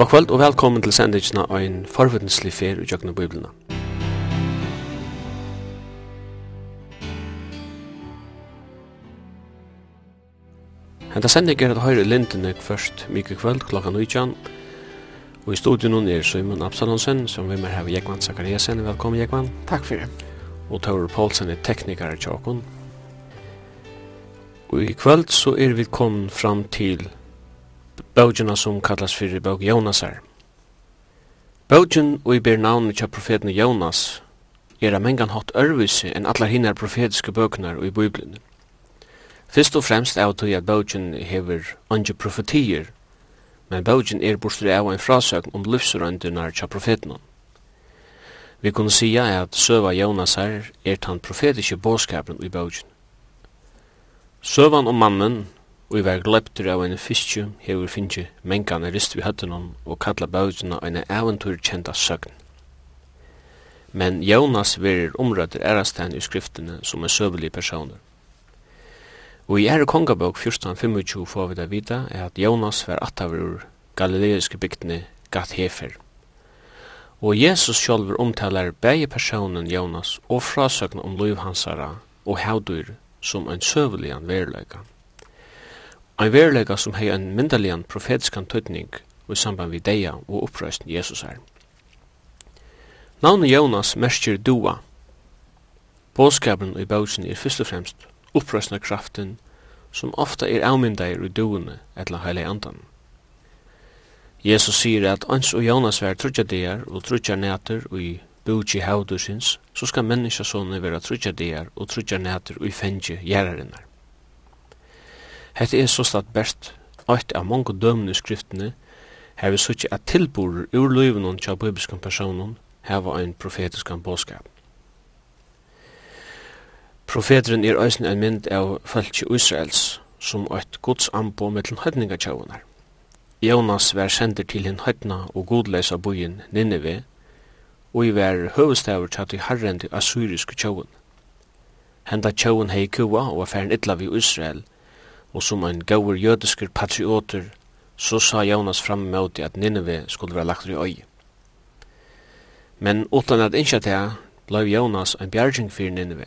God kvöld og velkommen til sendingsna og en forvudenslig fer i Jøgna Biblina. Henta sending er at høyre lindene først mykje kvöld klokka 19 og i studion er Simon Absalonsen som vi mer her ved Jekvann Zakariasen. Velkommen Jekvann. Takk for det. Og Taur Paulsen er teknikar i Tjokon. Og i kvöld så er vi kommet fram til bøgjena som kallas fyrir bøg Jonasar. Bøgjen og i ber navnet kja profeten Jonas er av mengan hatt ørvise enn allar hinnar profetiske bøgnar og i Bibelen. Fyrst og fremst er tog at bøgjen hever andre profetier, men bøgjen er bostur av en frasøgn om livsrøyndunar kja profeten. Vi kunne sija at søva Jonasar er tan profetiske båskapen i bøgjen. Søvan om mannen og i var gleptur av en fiskju hefur finnju mengane rist vi høttunum og kalla bautuna en eventur kjenta søgn. Men Jonas verir omrøtter erastegn i skriftene som er søvelig personer. Og i ære kongabok 1425 får vi da vita er at Jonas var attaver ur galileiske bygdene Gat Hefer. Og Jesus sjálfur omtalar begge personen Jonas og frasøgna om liv hansara og haudur som ein søvulian veruleikan. Ein veruleika som hei ein myndalian profetskan tøytning i samband við deia og upprøysten Jesus er. Navnet Jonas merskir dua. Båskapen i bausen er fyrst og fremst upprøysna kraften som ofta er avmyndeir i duene etla heilig andan. Jesus sier at ans og Jonas vær trutja deir og trutja nætur og i bugi haudusins, så skal menneska sånne vera trutja deir og trutja nætur og i fengi gjerrarinnar. Hette er så slatt bært eitt av mange dømne skriftene, her vi sykje at tilborer ur løyven og tja bibelskan personen heva ein profetiskan bådskap. Profeteren er eisen en mynd av fölkje Israels som eit gods anbo mellom høydninga tjaunar. Jonas vær sender til hinn høydna og godleisa bojen Nineve, og i vær høvestavur tja til herrendi assyriske tjaun. Henda tjaun hei kua og affæren illa vi Israel, og som ein gaur jødiskur patrioter, så sa Jonas fram mot at Nineve skulle være lagt i øy. Men utan at innskja det, blei Jonas ein bjergjeng fyrir Nineve.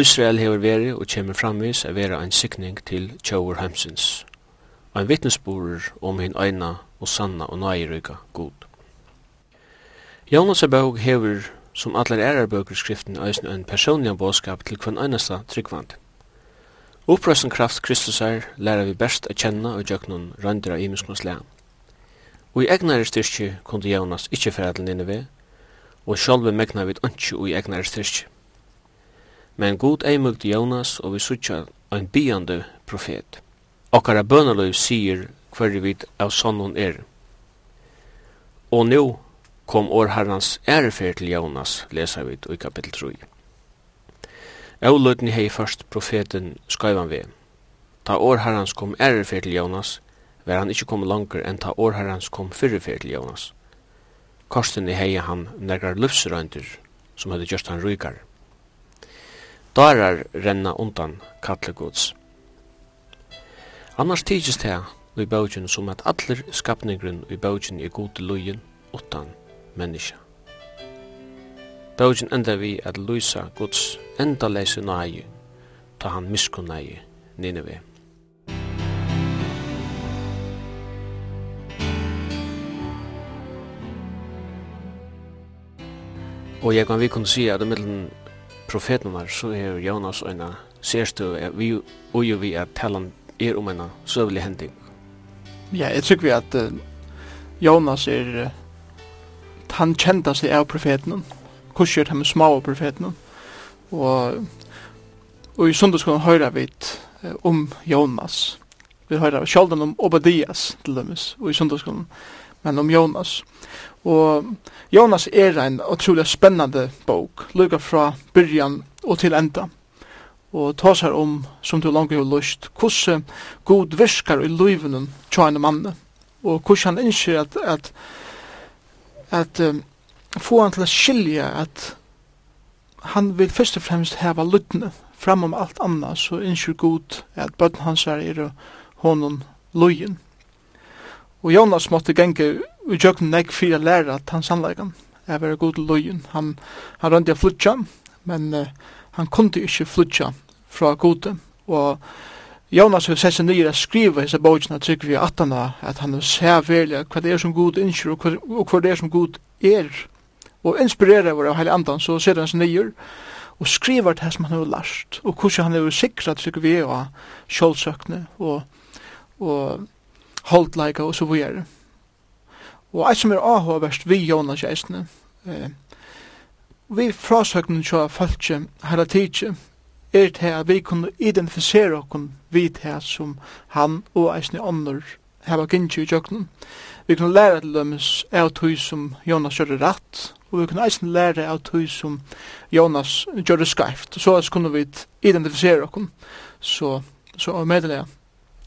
Israel hever veri og kjemur framvis a vera ein sikning til tjauur heimsins, ein vittnesborer om hinn eina og sanna og nægiruka god. Jonas er bøg hever, som allar ærar bøker skriften, eisen ein personlian båskap til kvann einasta tryggvand. Upprøsten kraft Kristusar lærer vi best å kjenne og gjøknun røndra i muskunas lea. Og i egnare styrkje kunde Jonas ikkje færa til Nineve, og sjálve megna vi ønskje og i egnare styrkje. Men god eimugd Jonas og vi sutja ein biande profet. Okkara bønaløy sier hver vi av sånn er. Og nå kom år herrans ærefer til Jonas, leser vi i kapittel 3. Eulutni hei først profeten skaivan vi. Ta årherrans kom ærefer til Jonas, var han ikkje kom langer enn ta årherrans kom fyrrefer til Jonas. Korsten i hei han negrar lufsrøyndir, som hadde gjørst han rykar. Darar renna undan kallegods. Annars tidsist hei i bøgjen som at allir skapningren i bøgjen er gode lujen utan menneska. Bøgjen enda vi at Luisa Guds enda leise nai ta han miskunnøye Nineveh. Og jeg kan vi kunne si at i middelen profetene så er Jonas og en sérstøv, vi og jo vi at talan er om en søvelig hending. Ja, jeg tror vi at uh, Jonas er uh, han kjentaste av profeten, kurser til små profetene. Og, og i sundagsskolen høyrer vi om Jonas. Vi høyrer sjalden om Obadias til dømes, og i sundagsskolen, men om Jonas. Og Jonas er en utrolig spennende bok, lukka fra byrjan og til enda. Og ta seg om, som du langt har lyst, hvordan god virkar i livenen tja en mann, Og hvordan han innskjer at, at, at um, få han til å skilja at han vil først og fremst heva luttene fram om alt anna, så innskjer god at bøtten hans er i honom lojen. Og Jonas måtte genge i jøkken nek fyrir læra at han sannleggen er vera god løyen. Han, han rønte å flytja, men uh, han kunde ikke flutja fra gode. Og Jonas har sett seg nye å skrive hese bøtjene trykker vi at han at han ser verlig hva det er som god innskjer og hva det er som god er og inspirera vår av heilig andan, så ser han seg nyer, og skriver det som han har lært, og hvordan han har sikret seg vi og kjølsøkne, og, og holdleika, og så videre. Og eit som er avhåverst vi Jonas Geisne, eh, vi frasøkne til falskje hele tidsje, er til at vi kunne identifisere oss vi til som han og eisne ånder hava gynnsi i jøgnum. Vi kunne lære til dømes av tøy som Jonas gjør rett, og vi kunne eisen lære av tøy som Jonas gjør det skarft. Så altså kunne vi identifisere okkur, så, så og medelig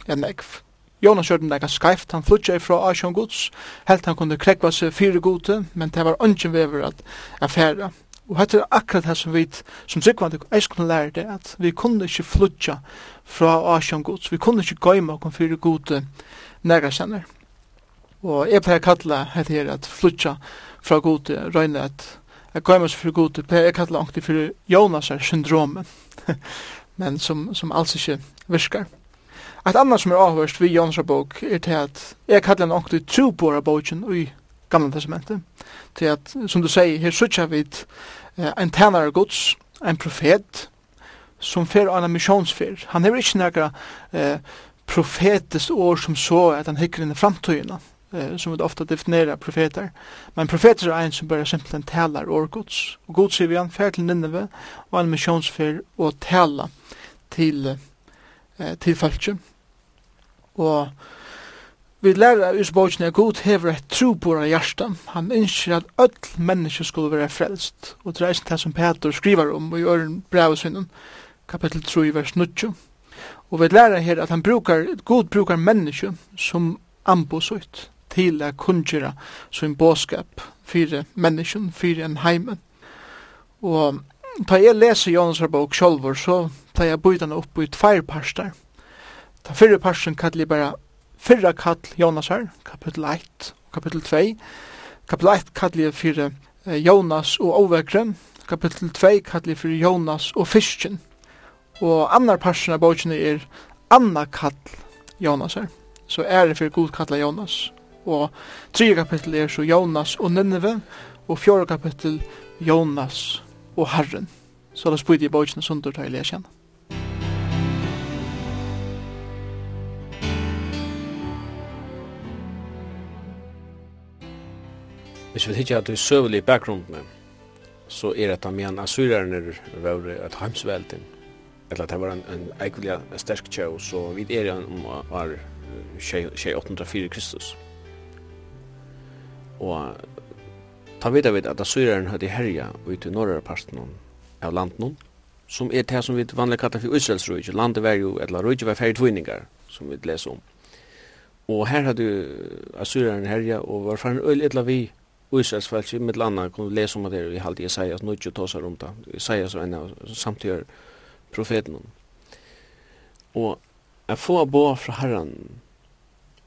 en negv. Jonas gjør den nega skreift, han flutja ifra Asjon Guds, helt han kunne krekva seg fire gode, men det var ungen vever at affæra. Og hette er akkurat det som vi, som sikkvand, eis kunne lære det, at vi kunne ikke flutja fra Asjon Guds, vi kunne ikke gøyma okkur fire gode, nægra kjenner. Og jeg pleier kalla hette her at flutja fra gode, røyne at jeg kommer fra gode, pleier jeg kalla ångte for Jonasar syndromet, men som, som alls ikke virkar. Et annet som er avhørst vi Jonasar bok er til at jeg kallar tro på våra boken i Gamla Testamentet, til at, som du sier, her sutja vi eh, en tænare gods, en profet, som fer av en missionsfer. Han er ikke nægra eh, profetiskt ord som så at han hikker in i framtiden eh, som vi ofta definierar profeter. Men profeter er en som bare simpelthen talar år gods. Og god sier vi han, fær til Nineve, og en missionsfer og tala til, eh, til folket. Og vi lærer av Usbogjen at god hever et trobora hjärsta. Han innskir at öll menneske skulle være frelst. Og det er det som Peter skriver om i øren brevet kapitel 3, vers 9. Og vi lærer her at han brukar, god brukar menneske som ambosut til å kunngjøre sin båskap fyrir mennesken, fyrir en heime. Og da jeg leser Jonas bok sjolvor, så tar jeg bøyden opp i tveir parstar. Ta fyrre parsten kallar jeg bara fyrra kall Jonas her, kapittel 1 og kapittel 2. Kapittel 1 kallar jeg fyrir Jonas og overgren, kapittel 2 kallar jeg fyrir Jonas og fisken, Og annar parsen av bøkene er Anna kall Jonas her. Så er det fyrir god kall Jonas. Og tre kapittel er så Jonas og Nineve, og fjore kapittel Jonas og Herren. Så det spyrir i bókene sundur til jeg kjenner. Hvis vi hittar at det er søvelig bakgrunden, så er det at han men assyreren er vært et heimsvelden eller det var en, en eikvilja sterk tjau, så vi er igjen om var 2804 Kristus. Og ta vidar vid at Assyreren hadde herja ut i norra parten av landen, som er det som vi vanlig kallar for Israels rujt. Landet var jo, eller rujt var færre tvinningar, som vi leser om. Og her hadde Assyreren herja, og var færre øyla etla vi Israels fælsi, mitt landa, kunne lese om det i halde Isaias, nu ikke tåsar om det. Isaias var en av samtidig profeten. Og jeg får bo fra herren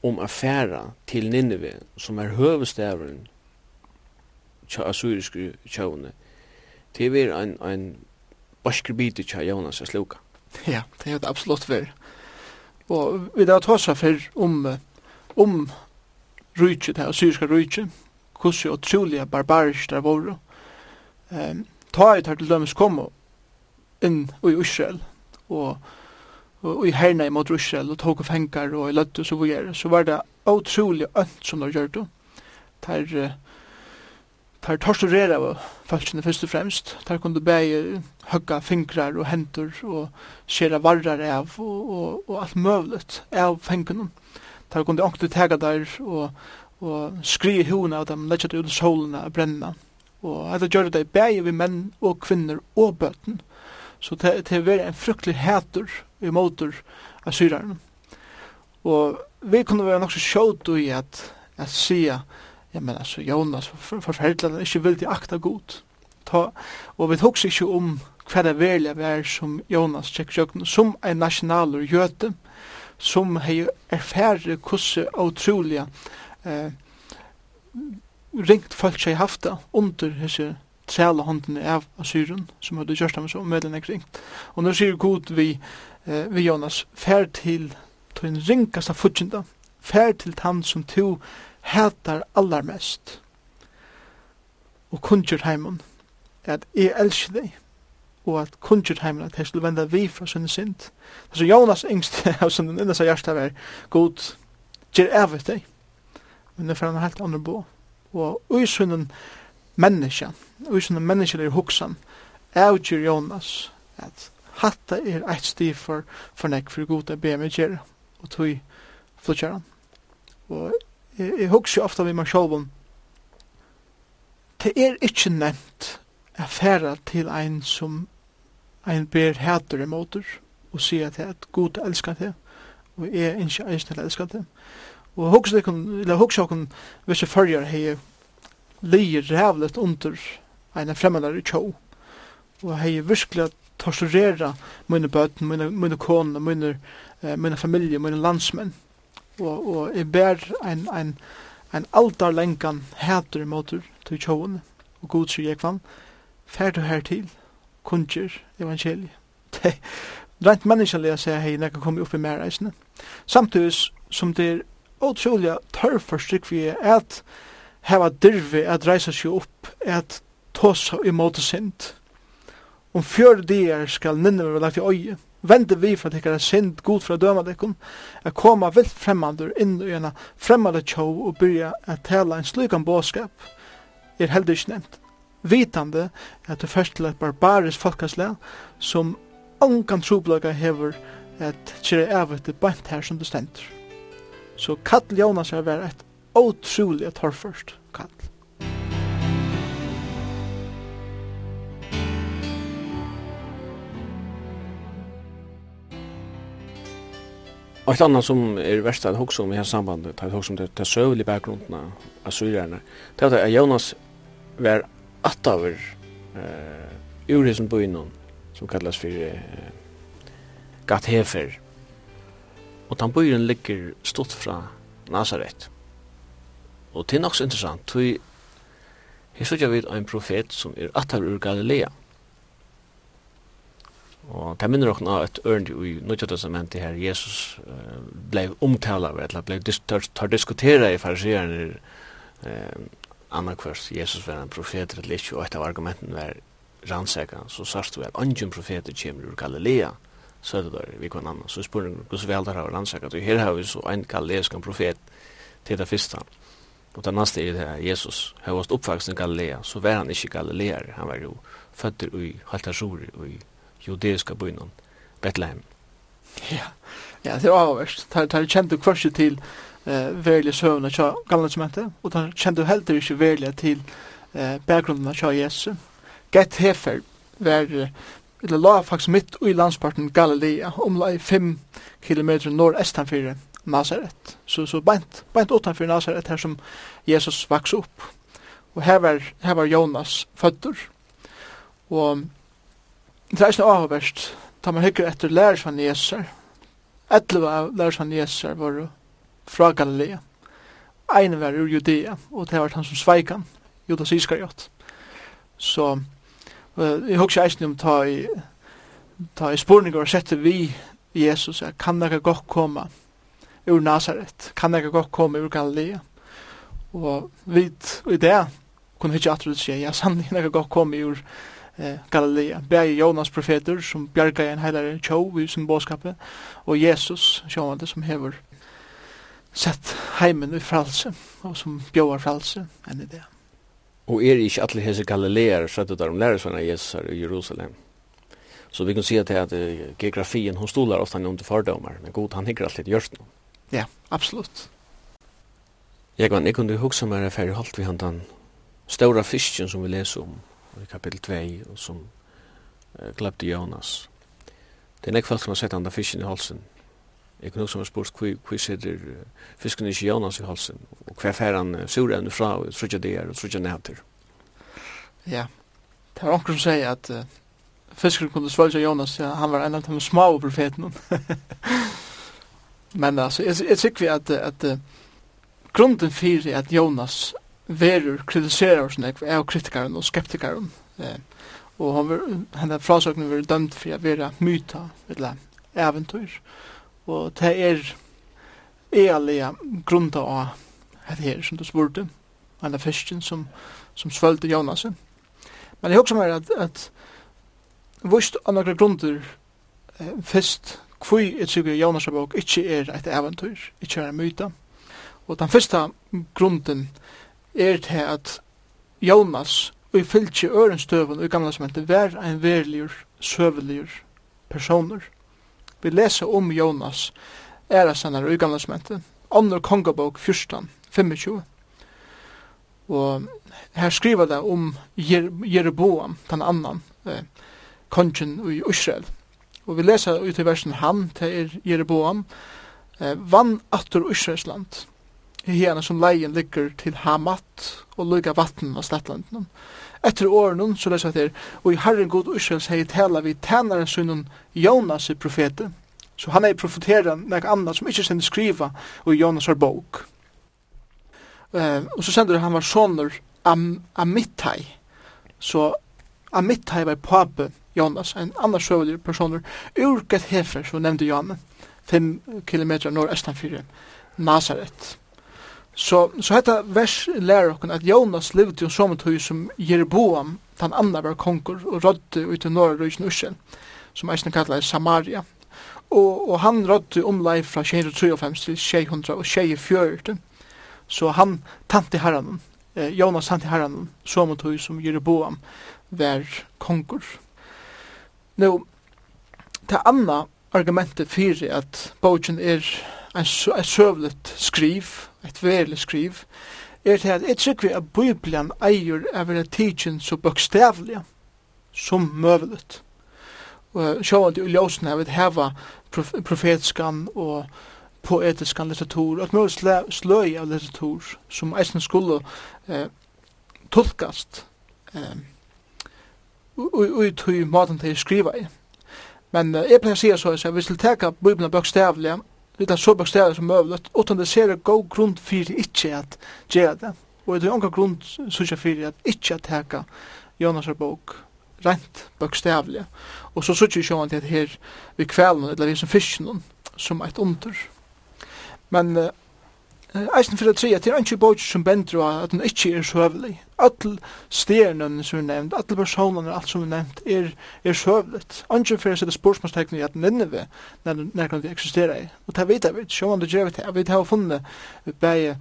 om affæra til Nineve, som er høvestæveren til assyriske kjøvene, til vi er en, en barsker bit til Jonas er sluka. Ja, det er det absolutt vær. Og vi da tatt seg for om, om rujtje, det assyriske rujtje, hvordan utrolige barbarisk der våre. Um, ta i tar til dømes kom inn i Israel og, og, i herna imot Israel og tog fengar og i løttu så vi så var det utrolig ønt som de gjør det der tar torturera av falskene først og fremst. Der kunne bæge høgga fingrar og hendur og skjera varrar av og, og, og alt møvlet av fengene. Der kunne ångte tega der og, og skri hona av dem, letja det ut solene og brenna. Og etter gjør det bæge vi menn og kvinner og bøten. Så det, det er en fruktelig hætur i motor av syraren. Og vi kunne være nok så sjått i at, at sier, ja, men altså, Jonas, for, forferdelig, han ikke vildi akta god. Ta, og vi tog ikke om hva det velja var som Jonas tjekk som en nasjonaler jøte, som hei erfære kusse og trolige eh, ringt folk seg hafta under hese træla hånden av Assyren, som hadde gjørst ham så med den ekring. Og nå sier god vi, eh, vi Jonas, fær til til en ringkasta futsinda, fær til han som to hætar allarmest. Og kunngjør heimen at jeg elsker deg, og at kunngjør heimen at jeg skulle venda vi fra sin sint. Så Jonas yngst av som den innes av hjertet var, god, gjer jeg deg. Men det er for han helt andre bo. Og i sunnen, menneska, og sånn er hoksan, avgjør Jonas at hatta er eit stiv for, for nek for god å be meg gjerra, og tog flutjar. Og jeg, jeg hoksa ofta vi meg sjålbom, det er ikkje nevnt a færa til ein som ein ber hætur emotur, og sier til at god elskar det, og jeg er ikke eisen til elskar det. Og hoksa okkun, eller hoksa okkun, hvis jeg fyrir hei lir rævlet under en i tjå. Og hei virkelig torturera mine bøten, mine, mine kone, mine, eh, mine familie, mine landsmenn. Og, og jeg ber en, en, en aldarlengan hæter måter til tjåen. Og god sier jeg kvann, fær du her til, kunnkjer evangeliet. Det rent menneskelig å si hei når jeg kommer opp i mer reisene. Samtidig som det er utrolig tørr for tørrforstryk vi er at hava dirvi at reisa seg upp at tosa måte sind. Om fjør dier skal ninne vi lagt i øye. Vende vi for at ikkar er sind god fra døma dekkun, at koma vilt fremmandur inn i ena fremmande tjov og byrja at tala en slukan båskap, er heldig ikke nevnt. Vitande at det først til et barbarisk folkaslag som ongan trobløyga hever at kjere evet det bant her som det stendur. Så kall Jonas er vært et otroligt torrförst kall. Og et annet som er verst at hoksa om i her sambandet, det er hoksa om det er søvelig bakgrunden av syrerne, det er at Jonas var attaver uh, ur hisen bøynen, som kallas for eh, Gathefer. Og den bøyen ligger stått fra Nazaret. Og det er nok så interessant, tog her sørger vi en profet som er attar ur Galilea. Og det minner okna et ørn i Nødja Testamentet her, Jesus uh, blei omtala, eller blei dis tar, diskutera i fariseren uh, annakvist, Jesus var en profet, eller ikke, og et av argumenten var rannsaka, så sørst vi at angen profeter kommer ur Galilea, så det der, vi kan anna, så spurning, hvordan vi aldri har rannsaka, og her har vi så en galileaskan profet til det første, Og det neste er det her, Jesus, har vært oppvakst i Galilea, så var han ikke galileer, han var jo født i Haltasjuri, og i judeiska byen, Bethlehem. Ja, ja det var avverst. Det Der, kjent du kvarset til eh, verlige søvnene til galansementet, og der kjente heller ikke verlige til eh, bakgrunnen til Jesus. Gett hefer var, eller la faktisk midt i landsparten Galilea, omla i 5 kilometer nordestan 4 Nazaret. Så, så bænt, bænt utanför Nazaret här som Jesus vaks upp. Og här var, här var Jonas fötter. Og det är så noe avhverst, man man efter lärs från Jesus. Etleva lärs från Jesus var fra Galilea. Ein var ur Judea, og det var han som sveikan, Judas Iskariot. Så uh, jeg husker eisen om ta i, ta i spurningar og sette vi Jesus, jeg kan ikke godt komme ur Nazaret. Kan jeg godt komme ur Galilea? Og vidt i det kunne ikke atrut si, ja, sannlig jeg godt komme ur eh, Galilea. Begge Jonas profeter som bjerga en heilare tjov i sin bådskapet, og Jesus, sjåvande, som hever sett heimen i fralse, og som bjóar fralse enn i det. Og er ikke alle hese Galileer skjøttet der om lærersvannet Jesus her i Jerusalem? Så vi kan si at, at geografien, hon stolar ofta om til fordomar, men god, han hikker alltid gjørst no. Ja, absolutt. Jeg kan ikke kunne huske meg at ferdig holdt vi han den større fisken som vi leser om i kapitel 2 og som uh, gløpte Jonas. Det er nekvælt som har sett han den fisken i halsen. Jeg kan huske meg spurt hva sitter uh, fisken i Jonas i halsen og hva fer han uh, sura enn fra og trutja er og trutja næter. Ja, det var onker som sier at uh, fisken kunne svølja Jonas, ja, han var en av de små profetene. Men altså, jeg, jeg tykker vi at, at grunden for at Jonas verur kritiserar oss nek, er kritikaren og skeptikaren. Eh, og han var, henne frasøkene var dømt for å være myta, eller eventyr. Og det er eilige grunda av det her som du spurte, henne fisken som, som svølte Jonas. Men jeg husker meg at, at vust av noen grunder eh, fyrst kvui et sigur Jonas bók ikkje er eit eventyr, ikkje er en myta. Og den fyrsta grunden er til at Jonas og i fylgje ørenstøven og i gamla sementet vær ein verligur, søveligur personer. Vi leser om Jonas a sannar og i gamla sementet, andre kongabók 14, 25. Og her skriver det om Jer Jeroboam, den annan, eh, kongen i Israel, Og vi leser ut i versen han til er eh, vann atur Israelsland, i hene som leien ligger til Hamat og lukka vatten av Sletlandene. Etter åren så leser jeg til, og i Herren god Israels hei tala vi tænaren sunnen Jonas i profeten, så han er profeteren nek anna som ikke sender skriva og Jonas har bok. Uh, og så sender han var soner Am Amittai, så Amittai var pape Jonas, en annan søvelig personer, ur Get Hefer, så nevnte Johan, 5 km nordestan fyrir Nazaret. Så, så hetta vers lär okken at Jonas levde jo som tøy som Jeroboam, den andra var konkur, og rådde ut i norra rysen Ursel, som eisne kallar Samaria. Og, og han rådde omlai fra 653 til 644, så han tante herran, eh, Jonas tante herran, som tøy som Jeroboam, var konkur. Nu, det andre argumentet fyrir at bogen er en, en søvlet skriv, et verlig skriv, er til at jeg trykker at Bibelen eier av en tidsin så bokstavlig som møvlet. Og sjåan til uljósen av et heva profetskan og poetiskan litteratur, og et møvelet sløy av litteratur som eisen skulle eh, tolkast eh, ut i maten til å skriva i. Men uh, jeg pleier å si så at hvis vi teka Bibelen bøkstavlig, vi så bøkstavlig som møvlet, utan det ser god grunn for ikke at gjøre det. Og det er onka grunn sykja for at ikke at teka Jonas bok rent bøkstavlig. Og så sykja vi sjåan til at her vi kvelden, eller vi som fyrsten, som eit under. Men uh, Eisen fyrir tre, det er ikke bøtjer som bendra at den ikke er søvlig. All stjernene som er nevnt, all personene og alt som er nevnt er, er søvligt. Anker fyrir sette spørsmålstegn i at Nineve nærkant vi eksisterer i. Og det vet jeg vidt, sjåan det gjør vi til, jeg vet jeg har funnet bæge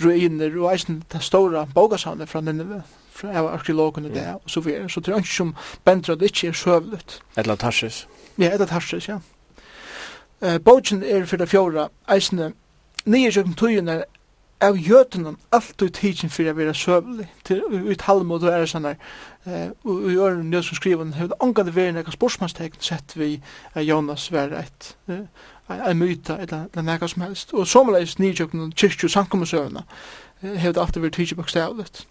ruiner og eisen det store bogasavne fra Nineve fra av arkeologene der, og så videre. Så det er ikke som bendra det ikke er søvligt. Etla Tarsis. Ja, etla Tarsis, ja. Uh, Bogen er fyrir fjóra, eisne nye jøkken tøyene av jøtene alltid tidsin for å være søvlig til ut Talmud og æresanar og i øren nød som skriver hun har angad vært nekka sportsmannstegn sett vi Jonas være et en myta eller nekka som helst. Og somleis nye jøkken kyrkju sankomusøvna har det alltid vært tidsin bokstavlet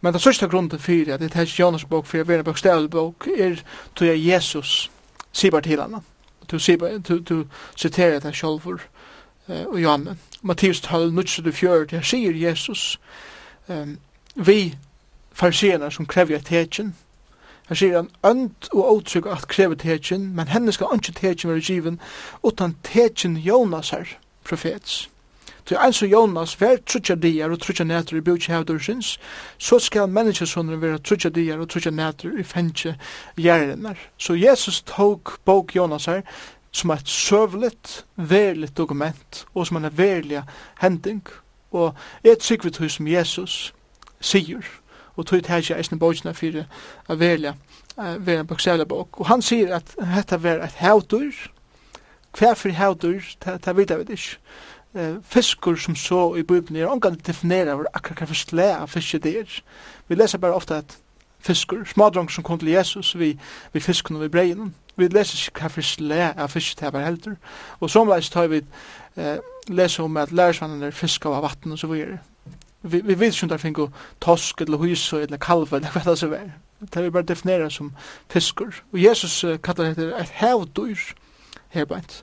men det sørste grunnen for at det er Jonas bok for å være bokstavlig bok er tog Jesus sibar til hana. Du, du, du, du, du, du, du, og Johanne. Matteus 12, 24, her sier Jesus, um, vi farsierne som krever tetjen, Han sier han, ønd og åtrygg at krever tetjen, men henne skal ikke tetjen være given, utan tetjen Jonas her, profets. Så en som Jonas, hver trutja dier og trutja nætter i bjutja hevdursins, så skal menneskesonen være trutja dier og trutja nætter i fengje gjerrenar. Så Jesus tok bok Jonas her, som er et søvligt, verligt dokument, og som er en verlig hending. Og jeg trykker vi som Jesus sier, og tog det her eisne bøkene for å velja vera en bokstavla bok. Og han sier at dette var et hautur, hver for hautur, det vet jeg ikke. Fiskur som så i Bibelen er omgang definera hvor akkurat hva for slæ av fiske det er. Vi leser bare ofte at fiskur, smadrong som kom til Jesus vi, vi fiskene og vi breien, vi leser ikke hva for slæ av fisk det heldur, og som leis tar vi eh, leser om at lærersvannen er fisk av vatten og så videre. Vi, vi vet ikke om det er finko tosk eller hus eller kalva eller hva det så er. Det vi bare definera som fiskur. Og Jesus uh, kallar det et hevdyr herbeint,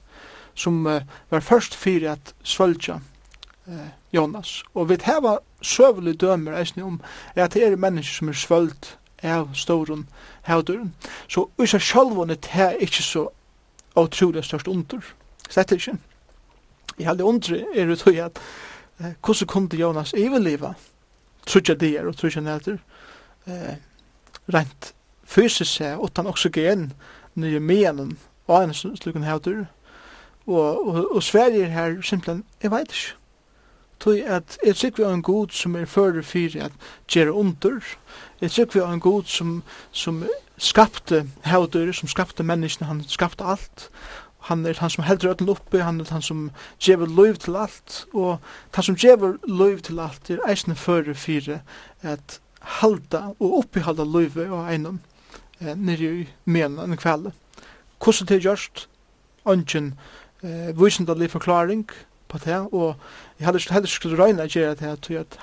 som uh, var først fyrir at svölja Jonas. Og vi hava søvelig dømer eisne om at det er mennesker som er svöld av ståren hevdur. Så usa seg sjálvån er det ikke så utrolig størst under. Slett ikkje. Jeg heldig undre er det tog at eh, hvordan kunde Jonas eveliva trutja dier og trutja nætter eh, rent fysisk seg utan oxygen nye menen og en slukken hevdur. Og, og, og Sverige er her simpelthen, jeg veit ikke. Tog at jeg sikker vi har en god som er fyrir fyrir at gjøre under, Jeg tror vi har en god som, som skapte hevdøyre, som skapte menneskene, han skapte alt. Han er han som heldur öllum uppi, han er han som gjever loiv til alt, og han som gjever loiv til alt er eisne fyrir fyrir at halda og uppihalda loiv og einum eh, nirri i mena enn kvelde. Hvordan det er gjørst, ønsken eh, visendallig forklaring på det, og jeg hadde heller skulle røyna gjerra det,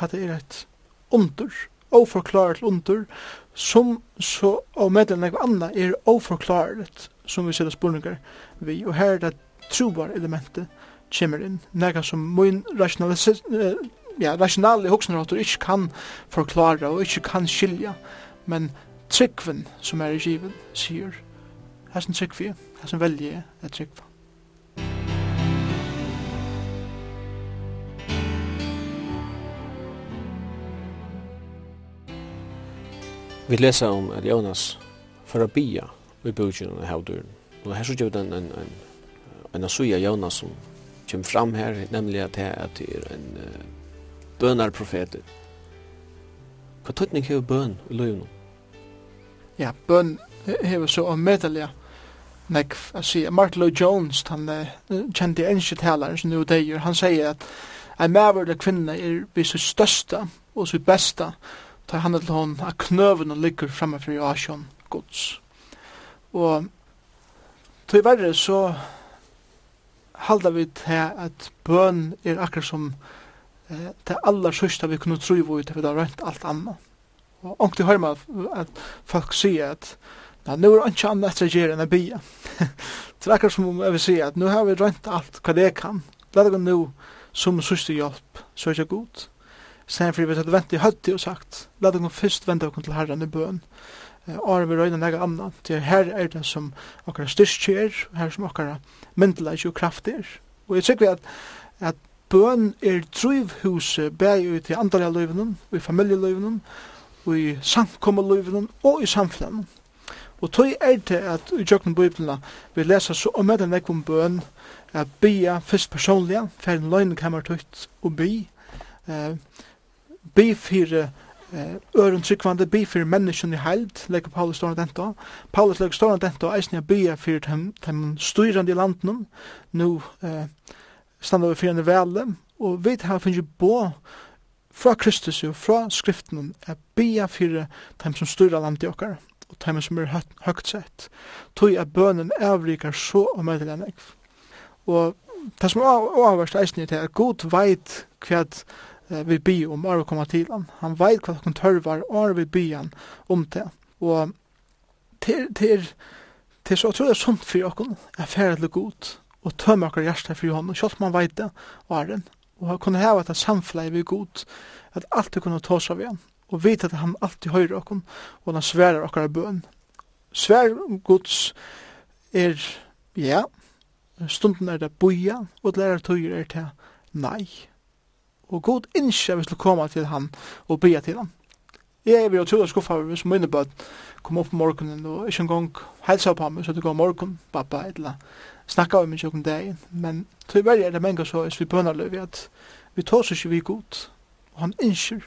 at det er et under, oforklaret under, som så og medlem nek anna er oforklaret som vi ser spurningar vi, og her er det trobar elementet kommer inn, nekka som mun ja, rationale hoksnerhotur ikke kan forklara og ikke kan skilja, men tryggven som er i givet sier, hessen tryggvi, hessen velje er tryggva. Vi leser om at Jonas for å bia i bøkjen og havdøren. Og her så gjør den en, en, en asuja Jonas som kommer fram her, nemlig at det er en uh, bønarprofet. Hva tøtning hever bøn i løyvn? Ja, bøn hever så om omedelig nek, jeg sier, Martin Lloyd Jones, han uh, kjente enskje talaren som nu deier, han sier at en maver eller kvinne er vi så største og så beste, ta han til hon at knøven og ligger framme for Joachim gods. Og til verre så halda vi til at bøn er akkurat som eh, det aller sørste vi kunne tro i til vi har rønt alt annet. Og ångte hører man at folk sier at Ja, nu er det ikke annet etter å gjøre enn å bia. det er akkurat som om jeg vil si at nå har vi rønt alt hva det kan. La det gå nå som sørste hjelp, så er det godt sen för vi hade vänt i hötti och sagt låt oss först vända oss till Herren i bön Eh Ar vi røyna några andra till här är det som okkara styrstje er, här som okkara myndelags og kraft jag tycker att att bön är bøn hus bär ju till andra andalega løyvenen, i familieløyvenen, i samkommeløyvenen och i samfunnet. Og tog er det at i jøkken bøyblina vi lesa så om etter nek om bøn at bia fyrst personliga, færre løgnekammer tøyt og bi, eh, be for eh, øren tryggvande, be for menneskjen i heild, leker Paulus stående denta. Paulus leker stående denta, eisen jeg be for dem, dem styrande i landen, nu eh, standa vi fyrir vele, og vit har finnje bo fra Kristus og fra skriften, er be fyrir dem som styrer landet okkar, og dem som er høgt sett, tog er bønnen avrikar så og møyde den Og det som er avverst eisen er at god veit hva eh, vi bi om å komme til han. Han vet hva han tørvar, og vi bi han om det. Og til, til, til så tror jeg sånt for dere er ferdig godt, og tømmer dere hjertet for hånden, selv om man vet det, og er Og han kunne hava et samfleie vi god, at alltid kunne ta seg av han, og vite at han alltid høyre dere, og han sverer dere bøn. Svær gods er, ja, stunden er det boja, og lærer tøyer er til nei. Og god innskje hvis du kommer til han og bia til han. Jeg er vi og tjoda skuffa hvis mine bød kom opp på morgenen og ikke engang helsa på ham, så du går morgen, pappa, eller snakka om ikke om deg. Men til tyverre er det menga så hvis vi bønner løy at vi tås ikke vi god, og han innskjer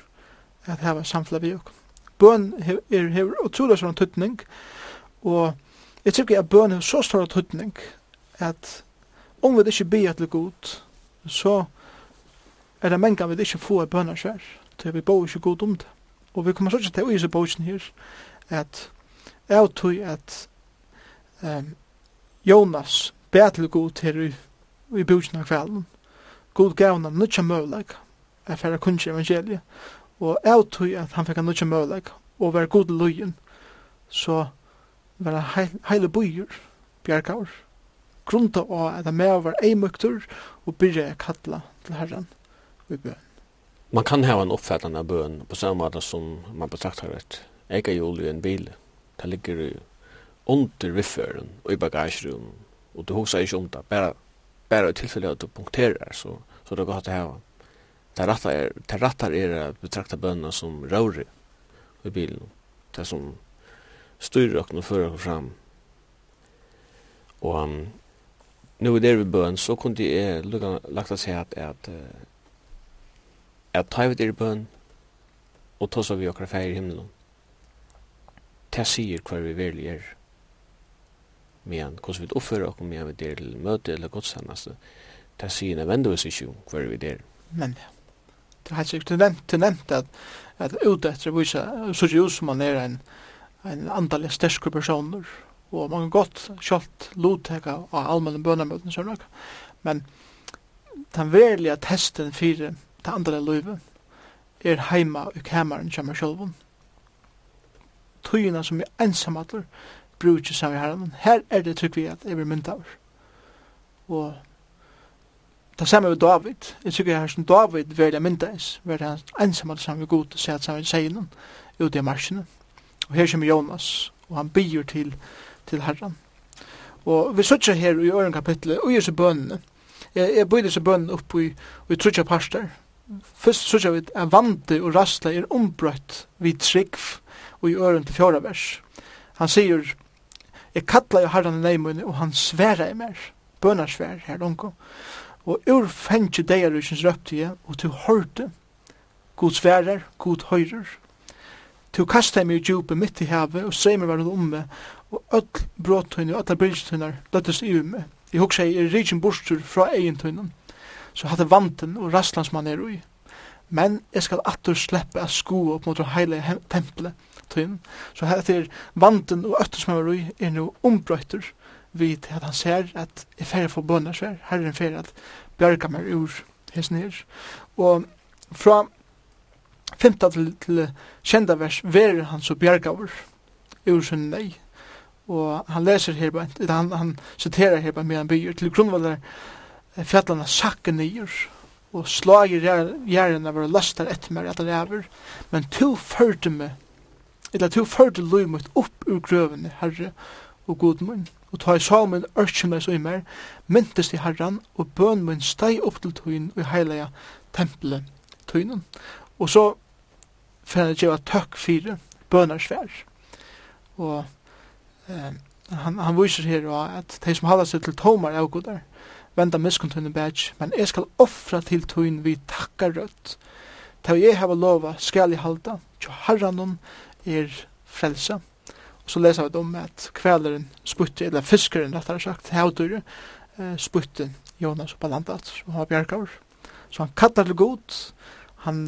at hava samfla vi okkur. Bøn er hever utrolig sånn tøtning, og jeg tror ikke at bøn er så stor tøtning at om vi ikke bia til god, så er det mengan vi ikke få bønner skjær, til vi bor ikke god om det. Og vi kommer så ikke til å gjøre bøkken her, at jeg tror at um, Jonas ber til god her i, i bøkken av kvelden. God gav henne nødja møvleg, for å kunne evangeliet, og jeg tror at han fikk nødja møvleg, og være god løyen, så var det heil, heile bøyer, bjergaur, grunda av at han med var eimøktur, og byrja jeg kattla til herren vid bön. Man kan ha en uppfattning av bön på samma sätt som man betraktar ett jul i en bil. Det ligger under viffören och i bagagerum och du husar inte om det. Bara, bara i tillfället att du punkterar så, så det går att ha. Det rattar är, det rattar er att betrakta bönerna som rör i bilen. Det som styr och nu för fram. Och um, nu är det vid bön så kunde jag lagt att säga att, att at ta við er bøn og tosa vi okra fær i himmelen. Ta sier kvar vi verli er. Men kos vi oppfører okkum med vi er til møte eller gudstjeneste. Ta sier na vendu oss ikki kvar við er. Men det har sikkert nevnt, du nevnt at, at ute etter vise, så ikke ut som man er en, en antall sterske personer, og man kan godt kjalt lotteka av allmenne bønnemøtene, men den verlige testen fyrir det andre løyve er heima i kameran kjemmer sjølvun. Tøyina som er ensamadler brukje samme herren. Her er det trygg vi at jeg vil mynda av. Og det samme med David. Jeg tykker her som David vil jeg mynda is. Velja hans ensamatler samme god til og sett samme seinen ute i marsjene. Og her kommer Jonas og han byr til, til herren. Og vi sutja her i øren kapitlet og gjør seg bønene. Jeg, jeg bøyde seg bønene opp i, i trutja parster Først sørger vi at vante og rastle er ombrøtt vid trygg og i øren til fjorda vers. Han sier, jeg kattla jo herran i neimunni og han sværa i mer, bønarsvær her lungo. Og ur fengje deir rysins røpti jeg og til hørte, god sværer, god høyrer. Til kasta mig i djupe mitt i havet og seimer var hun omme og öll bråttunni og öll brilstunnar løttes i ume. Jeg hugsa jeg er rikin burstur fra egentøynan så hadde vanten og rastlans man er ui. Men jeg skal atur sleppe av sko opp mot heile tempelet tøyen. Så her er vanten og øtter som er ui er no ombrøyter vid at han ser at jeg fer for bønner svær, herren fer at bjørka meg ur hesten nir. Og fra 15 til, til kjenda vers, verer han så bjørka ur, ur sin nei. Og han leser her, han, han siterer her på medan byer til grunnvallar fjallarna sakke nyer, og slager gjerne var lastar etter meg det er men to førte meg, eller to førte løy mot opp ur grøvene, herre og god munn, og ta i salmen ørkje og så i mer, myntes til herran, og bøn munn steg opp til tøyen og heilige tempelet tøynen. Og så fann jeg at tøkk fire, bønar svær. Og eh, han, han viser her at de som halda seg til tomar er godar, venda miskuntunin bæts, men jeg skal offra til tuin vi takkar rødt. Ta jeg hava lova skal jeg halda, tjo harranum er frelsa. Og så lesa vi om at kveleren sputte, eller fiskeren rettare sagt, haudur, sputte Jonas og Balandat, som har bjergaur. Så han kattar til god, han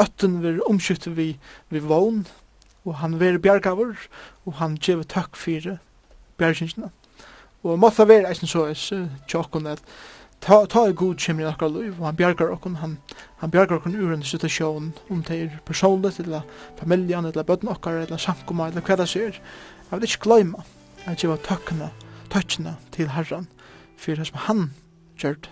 ötten vir omskytte vi, vi vogn, og han vir bjergaur, og han gjev takk fyrir bjergingsina. Og måtte det være eisen så eis tjokken at ta, ta er god kjemmer i akkar liv, og han bjergar okkon, han, han bjergar okkon ur en situasjon, om det er personligt, eller familjan, eller bøtten okkar, eller samkomma, eller hva det ser. Jeg vil ikke gløyma at jeg var tøkkene, tøkkene til herran, for det som han gjørte.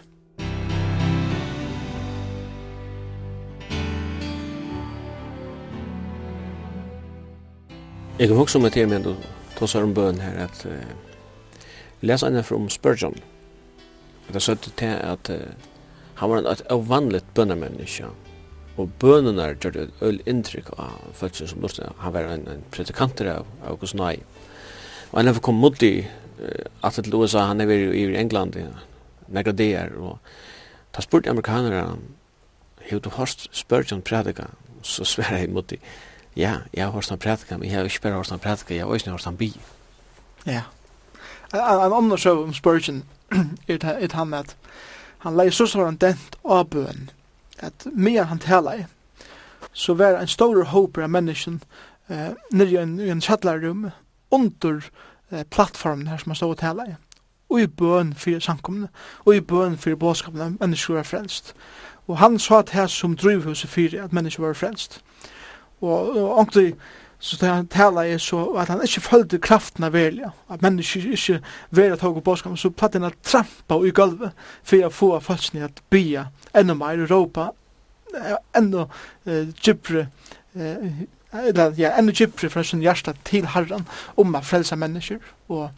Jeg kan huske om et her med du seg om bøn her, at uh, les en fra om Spurgeon. Det er søtte til at uh, han var et avvanligt bønnemenneske. Og bønnene gjør et øl inntrykk av følelsen som lortet. Han var en, en predikanter av August Nye. Og han kom mot i uh, at til USA, han er i England, ja, negra der, og da spurte amerikanere, «Hei, du hørst Spurgeon predika?» Så sverre jeg mot i, «Ja, jeg har hørst han predika, men jeg har ikke bare hørst han predika, jeg har også hørst han bi.» Ja. Yeah en annen sjøv om Spurgeon er et han at han lei så sånn dent av bøen at mer han talar så var en stor hoper av mennesken eh, nere i en kjallarrum under eh, plattformen her som han stod og talar i og i bøen for samkomne og i bøen for båtskapene, at mennesker var frelst. Og han sa at her som drivhuset fyrir at mennesker var frelst. Og, og, og så det han tala er så at han ikke følte kraften av velja, at mennesker ikke velja tog og bådskap, så platt han trampa i gulvet for å få falskni at bya enda meir i råpa enda eh, gypre eller ja, enda gypre fra sin hjärsta til herran om å frelsa mennesker. Og,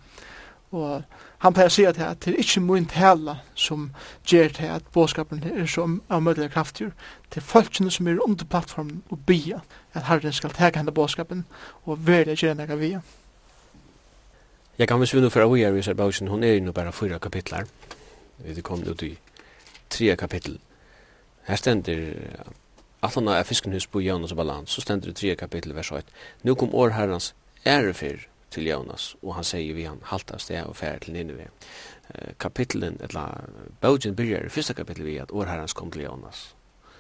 og han pleier å si at det er ikke min tala som gjør til at bådskapen er så av avmødelig kraftig til folkene som er under plattformen og bya at Herren skal tega henne båskapen og velja gjerne nega via. Jeg kan visst vinne for Aoya i Sarbausjen, hun er jo bare fyra kapitlar. Vi kom ut i tre kapittel. Her stender Atlana er fiskenhus på Jonas og Balan, så stender det tre kapittel vers 1. Nu kom år herrens ærefyr til Jonas, og han sier vi han halta sted og færre til Nineve. Kapitlen, eller Baugen byrjar i fyrsta kapittel vi at år herrens kom til Jonas.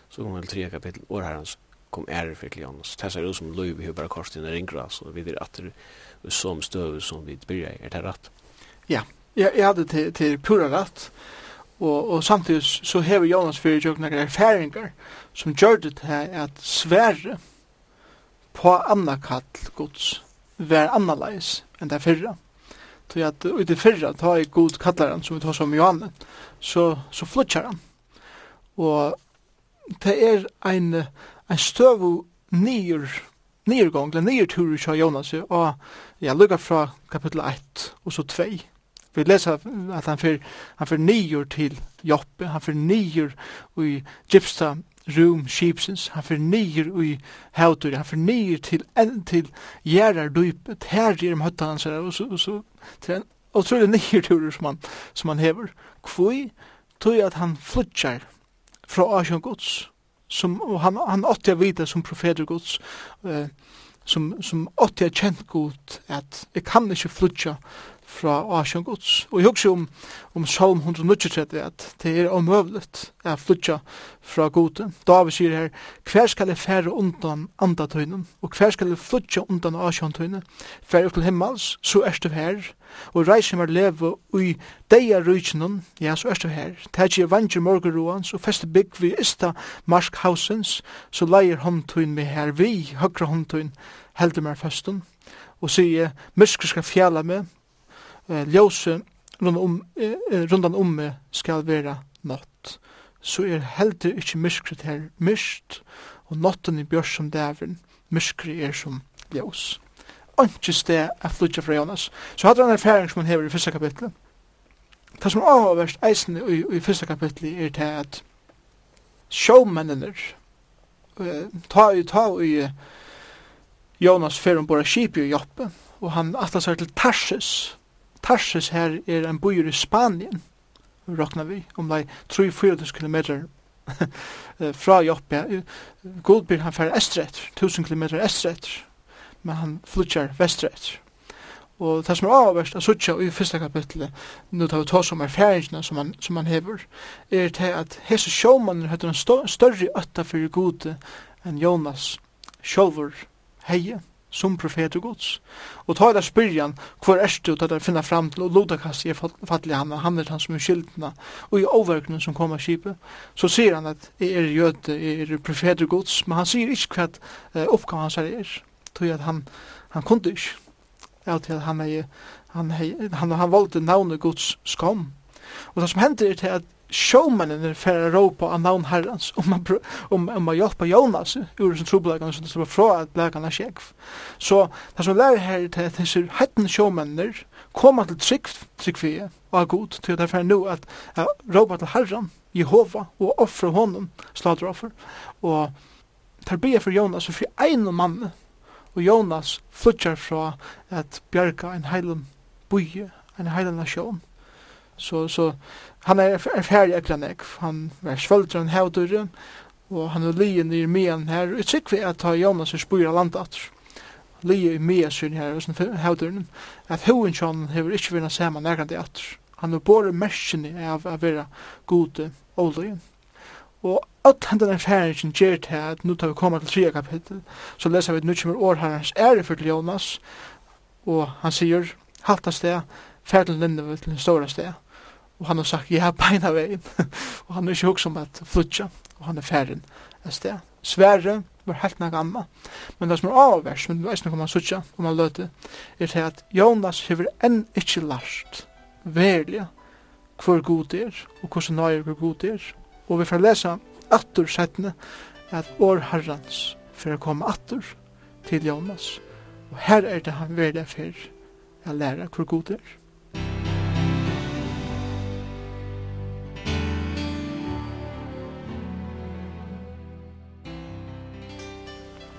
Så kom det tre kapittel, år herrens kom ære for Kleon. Så det ser ut som løy vi har bare korset inn i ringra, så vi er atter som støv som vi byrja er det rett. Ja, jeg, jeg hadde til, til pura rett, og, og samtidig så hever Jonas fyrir jo noen erfaringer som gjør det til at svære på anna kall gods var annerleis enn det fyrra. Så at i det fyrra, ta i god kallaren som vi tar som Johanne, så, så flytjar han. Og det er ein en støvu nyer nyrgång, eller nyrtur i Jonas, og ja, lukka fra kapitel 1 og så 2. Vi leser at han fyrir, han fyrir nyer til Joppe, han fyrir nyer i Gipsta Room Sheepsens, han fyrir nyer i Hautur, han fyrir nyer til enn til Gjerar Dup, her i møtta hans og så, og så til en utrolig tur som han, som han hever. Kvui, tog at han flytjar fra Asjon Guds, som og han han åtte jeg vite som profeter Guds eh, som som åtte jeg kjent Gud at jeg kan ikke flutja fra Asjan Guds. Og jeg husker om, om Salm 193 at det er omøvlet at flytja fra Gode. David sier her, hver skal jeg fære undan andatøynen, og hver skal jeg flytja undan Asjantøynen, fære upp til himmels, så er du her, og reiser meg leve ui deia rujtjennom, ja, så er du her. Tætje vantjer morgeroans, og feste bygg vi ista marskhausens, så leier håndtøyn meg her, vi, høyre håndtøyn, heldur meg festen, og sier, mysker skal fjæla meg, eh, ljøse rundan om, eh, rundan om meg skal være natt. Så er heldur ikkje myskret her myst, og natten i bjørs som dævren, myskret er som ljøs. Anki sted er flutja fra Jonas. Så hadde han erfaring som han hever i fyrsta kapitlet. Det som avverst eisen i, i fyrsta kapitlet er til at showmennene ta i ta i Jonas fyrir om bora kipi i Joppe og han atlas er til Tarsis Tarsis her er en bøyer i Spanien, rokna vi, om lei 3-4 km fra Joppe. Godbyr han fer estret, 1000 km estret, men han flutjar vestret. Og det som er avverst, at suttja i fyrsta kapitlet, nu tar vi tås om erfaringene som han, som han hever, er til at hese sjåmannen høyder en større ötta fyrir gode enn Jonas sjolver heie som profeter gods. Og ta det spyrjan, hvor er du til å finne fram til, og loda kast jeg fattelig han, han er han som er skyldna, og i overkenen som kommer skipet, så sier han at jeg er jøde, jeg er profeter gods, men han sier ikke hva uh, oppgaven hans er, tog at han, han kunde ikke, ja, til at han, er, han, han, han, han valgte navnet gods skam. Og det som hender er til at showmannen er fer ro på av navn herrens, om man om om man hjelper Jonas ur sin trubbelagan så det var fra at blekene er sjekv. Så det som lærer her til at disse hatten showmannen kommer til trygg trygg tryggfie og er god til at det er fer nå at ropa til herren, Jehova og offra honom sladraffer og tar be for Jonas og for en mann og Jonas flutjar fra at bjerga en heilum buje en heilan nasjon Så, så han er, er ferdig ekla nek Han er svøldre en hevdure, og han er lien i mian her. Og jeg vi at ta Jonas er spyr landat Lien i mian sin her, og hevduren, at hoen kjønn hever ikke vinna saman nærkant i atter. Han er bare merskjene av å være gode og lien. Og alt hendan erfaringen gjer til at nu tar vi koma til 3 kapittel, så leser vi et at nu kommer årherrens ære for til Jonas, og han sier, halta sted, ferd til Nineve til den store sted, Og han har sagt, ja, beina veien. og han er ikke som at flutja, og han er færen et sted. Sverre var helt nek amma. Men det som er avvers, men det er ikke man sutja, om man løte, er til at Jonas hever enn ikkje last, verlig, hvor god er, og hvordan nøyer hvor god er. Og vi får lesa atur settene, at år herrans, for å komme atur til Jonas. Og her er det han verlig for å lære hvor god er.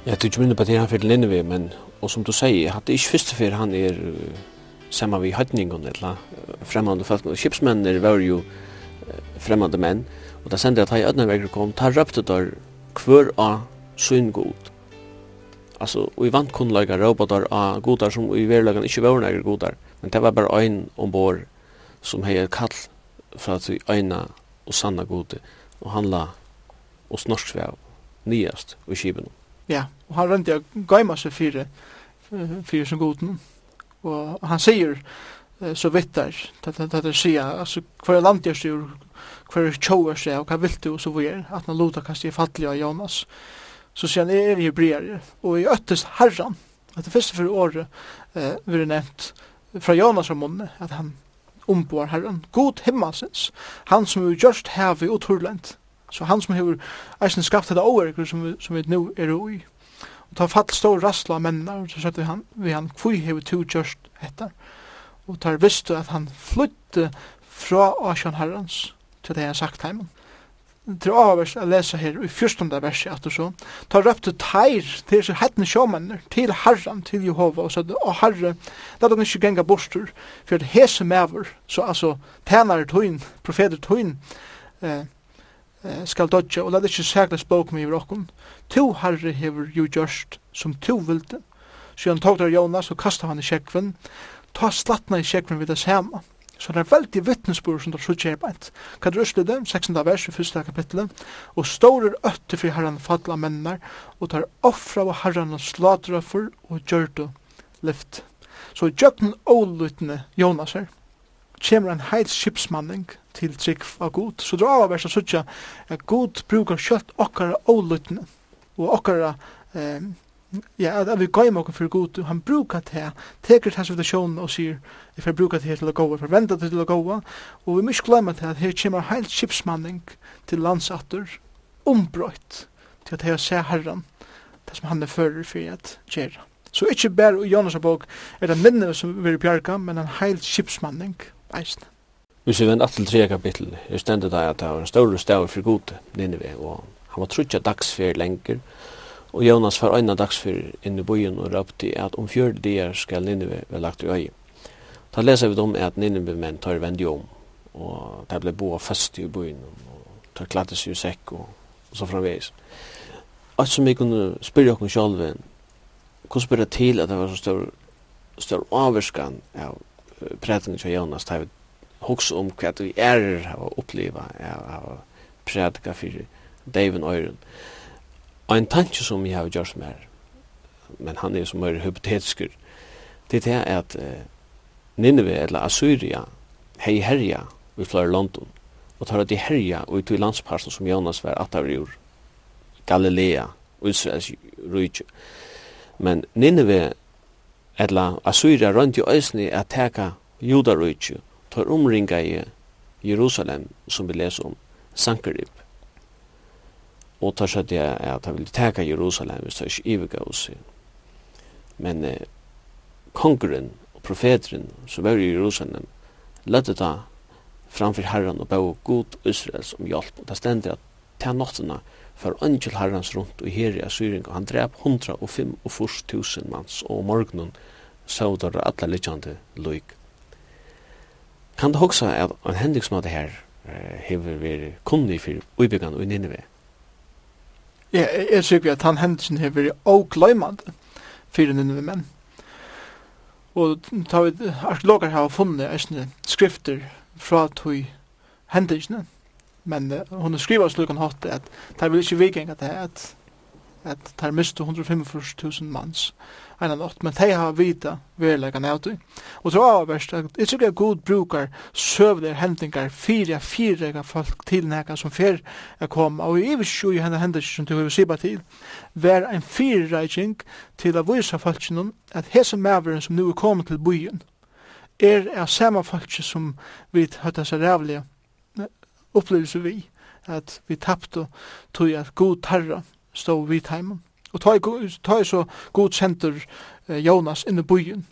Jag tycker minne på det han fyrir inne men och som du säger, hade ikke först för han är samma vi høytningen, eller främmande folk. Skipsmännen var ju främmande män, och det sände att han i ödnavägar kom, tar røpte der kvar av syngod. Alltså, og i vant kunnlaga robotar av godar som i verlagan inte var några godar, men det var bara en ombord som hei kall for at vi øyna og sanna gode och handla och snorsväv nyast og kibenom. Ja, og han rønte å gøyma seg fire, fire som goden. Og han sier uh, så vidt der, det er sier, altså hver land jeg sier, hver tjoer sier, og hva vil du, og så hvor er, at han lota kast jeg fattelig av Jonas. Så sier han, jeg er hebreer, og i øttes herran, at det første for året uh, vil det nevnt fra Jonas og munne, at han omboar herran, god himmelsens, han som er gjørst hevi og turlent, Så han som har eisen skapt det overrekker som som vi nå er ui. Og ta fall stor rassla av mennene, og så sette vi han, vi han, kvui hever to gjørst etter? Og tar visst at han flytte fra Asjan Herrens til det han sagt heimen. Til avvers jeg leser her i fyrstunda verset at så, ta røpte teir til seg hettene sjåmenner, til Herren, til Jehova, og så å Herre, la dere ikke genga bostur, for det hese mever, så altså, tænare tøyn, profeter tøyn, eh, skal dodja, og lad ikkje sækla spåk med iver okkon. To herre hever jo gjørst som to vilde, så han tog der Jonas og kastet han i kjekven, ta slattna i kjekven vid det samme. Så det er veldig vittnesbord som det er så kjærbeint. Hva er røsle det, 16. vers i første kapittelet, og stårer øtte for herran fadla mennar, og tar offra av herran og slatra for, og gjør det lyft. Så i jøkken ålutne Jonas her, kommer en heil skipsmanning, til trygg av god, så det drar av å sutja at god brukar kjøtt okkara ålutne og okkara eh, ja, at, at vi gøyma okkar for god, han brukar det, teker det som det og sier, if jeg brukar det til å gåa, for venda det til å gåa, og vi mykje glemma det at her kommer heilt kipsmanning til landsatter, ombrøyt til at her ser herran, det som han er fyrir fyrir at gjerra. Så ikkje bare i Jonas bok er det minne som vi bjarga, men en heil kipsmanning, eisne. Hvis vi vender til tre kapittel, er stendet der at det var en større stav for gode, Nineve, og han var trutja dagsfer lenger, og Jonas var øyna dagsfer inn i byen og røpte at om fjörde dier skal Nineve være lagt i øye. Da leser vi om at Nineve menn tar vendi om, og det ble boa fast i byen, og tar klattes i sekk og, og så framveis. Alt som vi kunne spyrja okken sjálve, hvordan spyrja til at det var så stor, stor avverskan av prætningen til Jonas, da vi hugsa om hva du er av å oppleva av prædika fyrir David Øyren og en tanke som jeg har gjort mer men han er som er hypotetiskur. det er at uh, Nineve eller Assyria hei herja vi flore London og tar at de herja og i to landsparsen som Jonas var atavriur Galilea og Israels rujtje men Nineve Etla Assyria rundt i øysni at teka judarujtju tar omringa i Jerusalem som vi leser om Sankarib. Og tar seg det at han vil teka Jerusalem hvis det ikke iviga hos seg. Men eh, kongeren og profeteren som var i Jerusalem lødde da framfor herran og bau god Israels om hjelp. Og det stender at ta nottena for angel herrans rundt og her i Assyring og han drep 105 og 40 000 manns og morgenen så der alle liggande loik. Kan du huske at en hendingsmåte her hever vært kunnig for uibyggene og Nineve? Ja, jeg sikker at han hendelsen hever vært avgløymende for Nineve menn. Og ta vi arkeologer har funnet eisne skrifter fra tog hendelsene. Men uh, hun skriver slik han hatt at det vil ikke viking at det at, at det er 145.000 manns en av nått, men de har vita verleggan av det. Og så er verst at jeg tror jeg god brukar søvler hendingar fire fire folk til nekka som fyr er kom, og i vis jo henne hendelser som du har sipa til, vær en firereikning til å vise folkene at hese maveren som nu er kommet til byen, er er samme folkje som vi høtta seg rævlige opplevelse vi, at vi tappte tog at god tarra stå vid heimen. Og ta er så god senter Jonas inn i byen.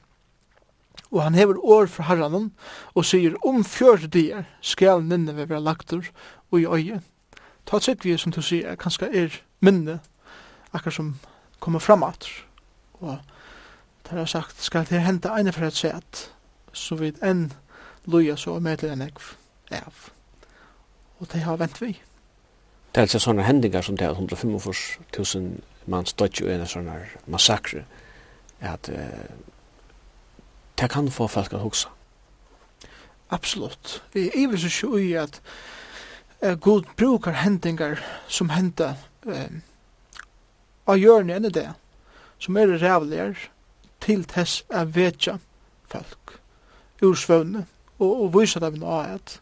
Og han hever år fra herranen og sier om fjørte dier skal ninne vi være lagtur og i øye. Ta et vi som du sier kanskje er minne akkur som kommer fram at. Og det har sagt skal det hente ene for et set så vidt enn loja så med til enn ekv av. Og det har vent vi. Det er altså sånne hendinger som det er 145.000 man stod jo i en sånn massakre, at eh, det kan få folk å huske. Absolutt. Jeg vil så sjå i at uh, god brukar hendingar som henta eh, av hjørne enn det, som er rævligere til tess av vetja folk ur svøvne, og, og vysa dem nå at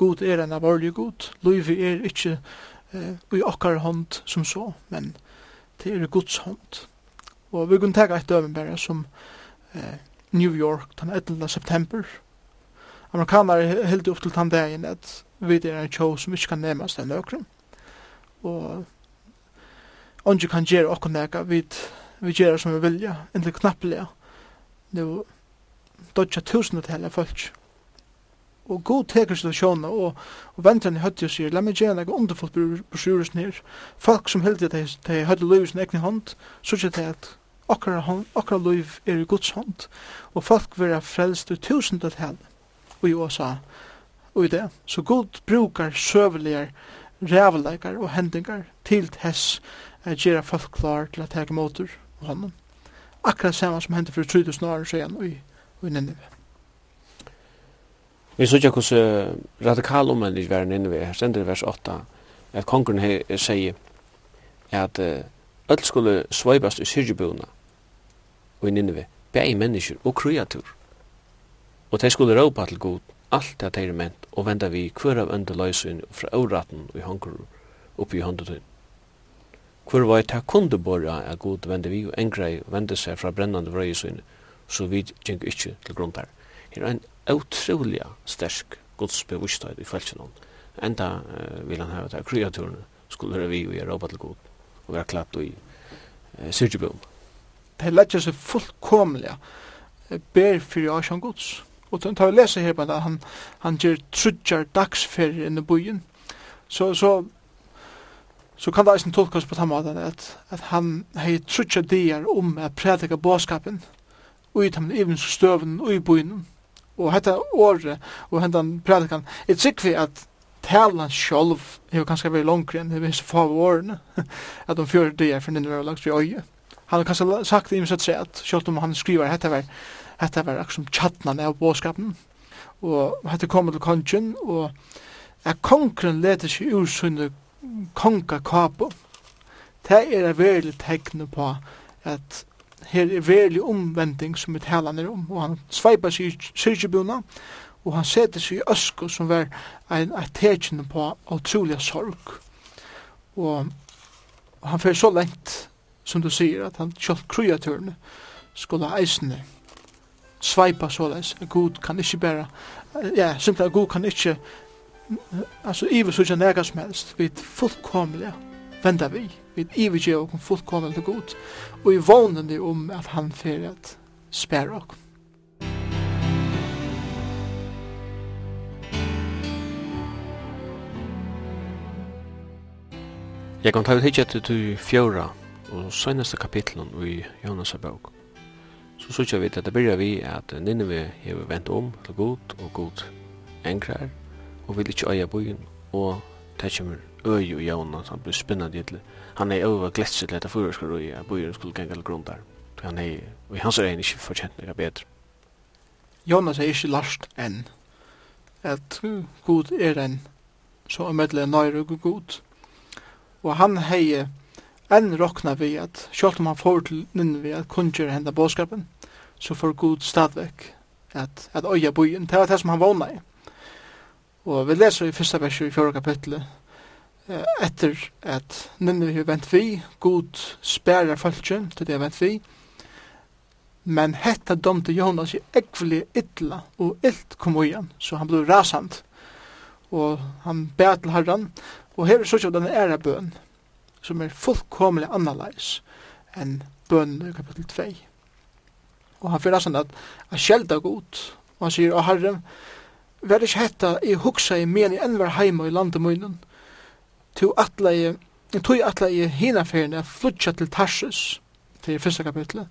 god er en av god, loivi er ikkje eh, i okkar hånd som så, men det er Guds hånd. Og vi kunne tega et dømen bare som eh, New York den 11. september. Amerikaner er heldig opp til den dagen at vi er en tjå som ikke kan nemast den nøkrum. Og ondje kan gjere okkur nega, vi, vi gjere som vi vilja, endelig knapplega. Nå, dodja tusendetalja folk og god teker situasjoner, og, og venterne høyde og sier, la meg gjerne noe underfullt brosjures ned. Folk som heldig at de høyde løy i sin egen hånd, så sier det at akkurat løy er i Guds hånd, og folk vil ha frelst i tusen til hel, og i USA, og i det. Så god brukar søvelige rævleikar og hendingar til tess, at gjøre folk klar til å teke motor og hånden. Akkurat samme som hendte for 3000 år siden og i, og i Nineveh. Vi såg hos radikal omvendt en i verden inne ved, her stender i vers 8, at kongren sier at öll skulle sveibast i syrgebuna og i Nineve, bæg mennesker og kreatur. Og de skulle råpa til god alt det er ment og venda vi hver av ønda løysun fra åraten og i hongur oppi i håndetun. Hver var ta her kunde at god venda vi og engrei venda seg fra brennande vrøysun så vi gjeng ikkje til grunntar er en utrolig sterk godsbevisthet i felsen. Enda uh, vil han hava at kreaturen skulle være vi og gjøre råpa til god og være klatt i uh, syrgebom. Det lett seg fullkomlig ber fyrir Asjan gods. Og den tar vi lese her på at han, han gjør trudjar dagsferie inne i byen. Så, så, så kan det eisen tolkas på den måten at, at han hei trudjar dier om å prædika båskapen og i dem even støven og i byen og hetta året og hendan predikan er tryggvi at talan sjálv hevur kanska verið longri enn hefur hessi fag årene at um fjörde dagar fyrir nynnu verið langt við øye han har kanskje sagt í missat seg at sjálv om han skriver hetta var hetta var aksum tjattnan av båskapen og hetta kom til kongen og er kongren leter seg ur sunne konka kapo det er a veldig tegn på at her er verlig omvending som vi taler ned om, og han sveipar seg i syrkjebuna, og han setter seg i øsko som var en tekjende på utrolig sorg. Og han fer så lengt, som du sier, at han kjølt kryatørene skulle eisne sveipa såleis. Gud kan ikkje bæra, ja, simpelthen Gud kan ikkje, altså, iver så ikke nega som helst, vi fullkomlige venda vi vi ivergjer okken fullkommen til god, og i vånende om at han fer at spære okken. Jeg kan ta ut hitje etter til fjøra og søgneste kapitlen i Jonas bok. Så sykja vi at det byrja vi at Nineve hever vent om til god og god engrar og vil ikkje øya byen og det kommer øy og jævna, så han blir spinnad gittle. Han er over gletset leta skal og at bøyren skulle gengel grunn der. Han er, og hans er ikke fortjent nega bedre. Jonas er ikke last enn at god er enn så er medle nøyre og god. Og han hei enn rokna vi at sjålt om han får til nynne vi at kunngjør henda båskapen, så får god stadvek at, at øya byen, det var det som han vana i. Og vi leser i fyrsta vers i fjorda kapitlet, etter at Ninni har vent vi, god spærer falskjøn til det har vent vi, men hetta domte Jonas i ekvelig illa og ylt kom igjen, så han ble rasant, og han bæ til herran, og her er så den æra bøn, som er fullkomlig annerleis enn bøn i kapitel 2. Og han fyrir rasant at han sjelda god, og han sier, å herre, vær ikke hetta i huksa i men i enn var heima i landet munnen, to atlei tog atlei hina ferien flutja til Tarsus til fyrsta kapitlet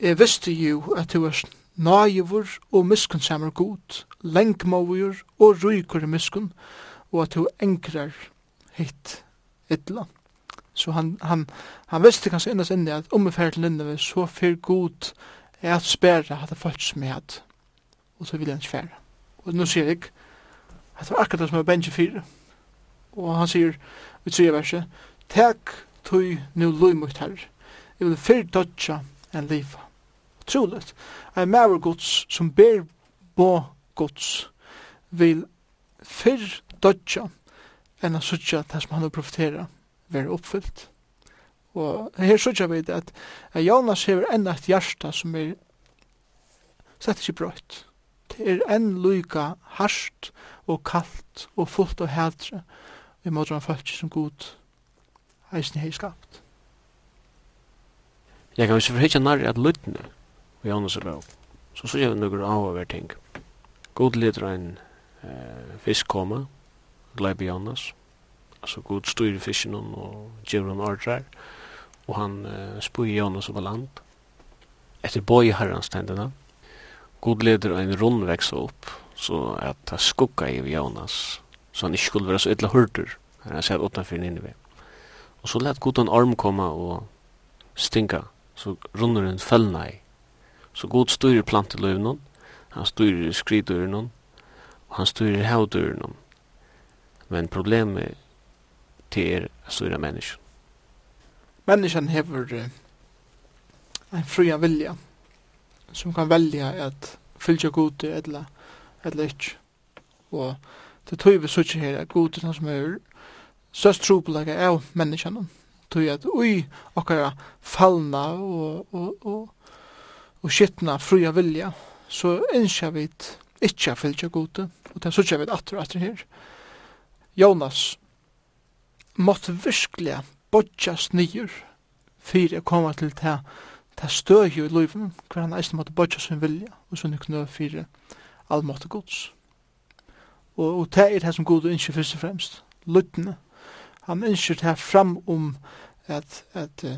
jeg visste jo at du er naivur og miskunnsamur god lengmavur og rykur miskun og at du engrar hitt illa. Så han, han, han visste kanskje innast inni at om vi fer til Nineve så fyr god er at spæra at det folk som og så vil jeg ikke og nå sier jeg at det var akkurat det som jeg bengi fyrir. Og han sier i tre verset, Tek tui nu løymukt herr, jeg vil fyrt dødja en liva. Troligt, en maver gods som ber bo gods vil fyrr dødja enn a sutja det som han har profetera være oppfyllt. Og her sutja vi det at Jonas hever enn et hjärsta som er sett ikke brøyt. Det er enn luka harsht og kallt og fullt av hædre i måte han følt som god eisen hei skapt. Jeg kan vise for forhitja nærri at lytne i Janus og Lov, så så gjør vi noen avhver ting. God leder en eh, fisk koma, gleib i Janus, altså god styrir fisken og gjør han ordrar, og han eh, spui i Janus over land, etter boi herrans tendina. God leder en rundvekst opp, så at han skugga i Janus, så han ikke skulle være så ytla hurtur, Han satt utenfor Nineve. Og så let god en arm koma og stinka, så runder en fellna i. Så god styrer planteløvnen, han styrer skridøren, og han styrer havdøren. Men problemet til er at styrer menneskjen. Menneskjen hever en fria vilja som kan velja at fylgja god eller, eller ikke. Og det tog vi sutsi her, at god til han som er søst trobelega av menneskene, tog at ui okkara fallna og, og, og, og skittna fria vilja, så innskja vi ikkje fylgja gode, og det sutsi vi atter og atter her. Jonas måtte virkelig bodjas nyer fyrir å komme til det ta støy i løyven, hver han eisne måtte bodja sin vilja, og så nykna fyrir allmåte gods. Og, og det er det som god ønsker først og fremst. Luttene. Han ønsker det fram om at, at uh,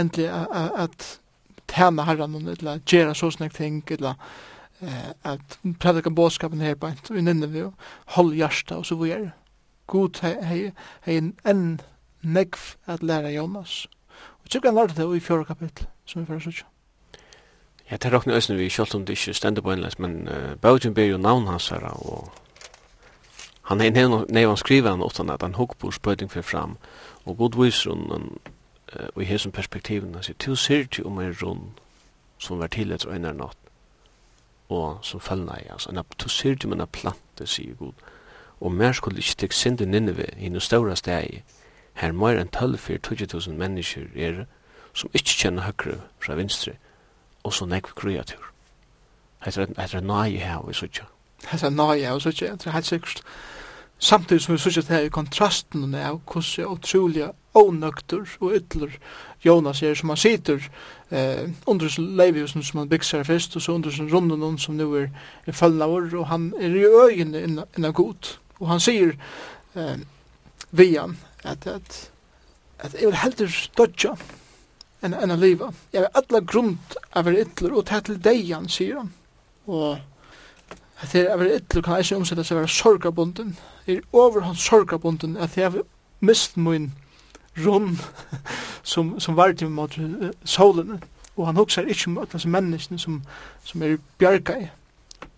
endelig at, at tjene herren, eller gjøre så sånne ting, eller eh, at predika bådskapen her bænt, og inninne vi, hold hjertet, og så vi er. God hei en enn negv at læra Jonas. Og tjekk han lærte det i fjore kapittel, som vi fyrir sutja. Ja, det er råkne øsne vi, kjølt om det ikke stender på enleis, men uh, Bautin ber jo navn hans her, og han er är han skriver han utan at han hugg på spøyding for fram og god viser hun och i hesen perspektiven han sier til ser til om en rund som var til ett øyne natt og som fällna i altså til upp til om en plante sier god og mer skulle ikke tek synd Nineve i den stora steg her mer enn 12-4-20.000 mennesker er som ikke kjenner høyre fra venstre og så nekv kreatur. Hetta er nøye her við søkja. Hetta er nøye her við søkja. Hetta er heilt sikkert. Samtidig som vi sykje det her i kontrasten av hvordan utrolig ånøkter og ytler Jonas er som han sitter eh, under sin leiviusen som han bygser fest og så under sin runden som nu er, er følgen av og han er i øyene innan, innan god og han sier eh, vian at, at, at jeg vil heldur dodja enn en a liva jeg vil alla grunt av er ytler og ta til han sier han og at jeg vil ytler kan eisen omsetta seg vera sorgabunden er over hans sorgabunden at jeg har mist min rund som, som var til mot uh, solene. Og han hugsar ikke mot alle menneskene som, som er bjarga i.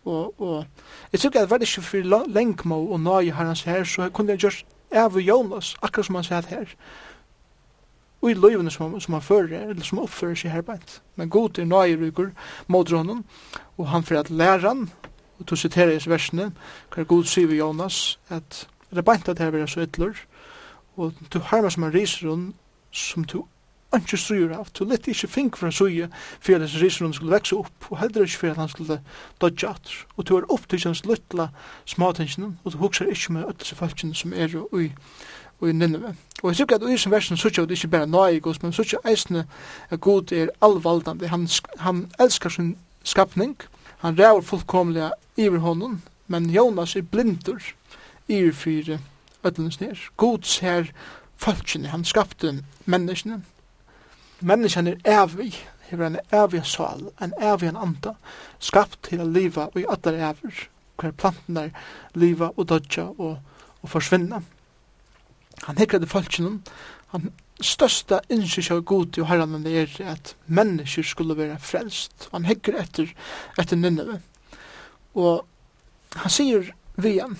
Og, og jeg tykker at det var ikke for lengmo og nøye har hans her, så kunne jeg gjørs av Jonas, akkurat som han sier her. Og i løyvene som, som han fører, eller som oppfører seg her Men god er nøye rykker mot honom, og han fyrir at læra han, og to siterer i versene, hver god sier vi Jonas, at det er beint at det er så ytler, og to harma som en riser som du ikke styrer av, du lett ikke fink for fra suje, for at riser skulle vekse opp, og heller ikke for at han skulle dodge at, og du er opp til hans lytla smatensjonen, og du hukser ikke med ødelse falskene som er ui, i og i Nineve. Og jeg tykker at i som versen sutja at det ikke bare nøyegos, men sutja eisne at god er allvaldande, han, han elskar sin skapning. Han ræver fullkomlega iver honom, men Jonas er blindur iver fyrir ödlens nir. God ser falskene, han skapte menneskene. Menneskene er evig, hever en evig sal, en evig en anda, skapt til a liva og i allar evir, hver planten er liva og dodja og, og forsvinna. Han hekrade det han største innskjøk av god til herren er at mennesker skulle være frelst. Han hekker etter, etter Nineve. Og han sier vi igjen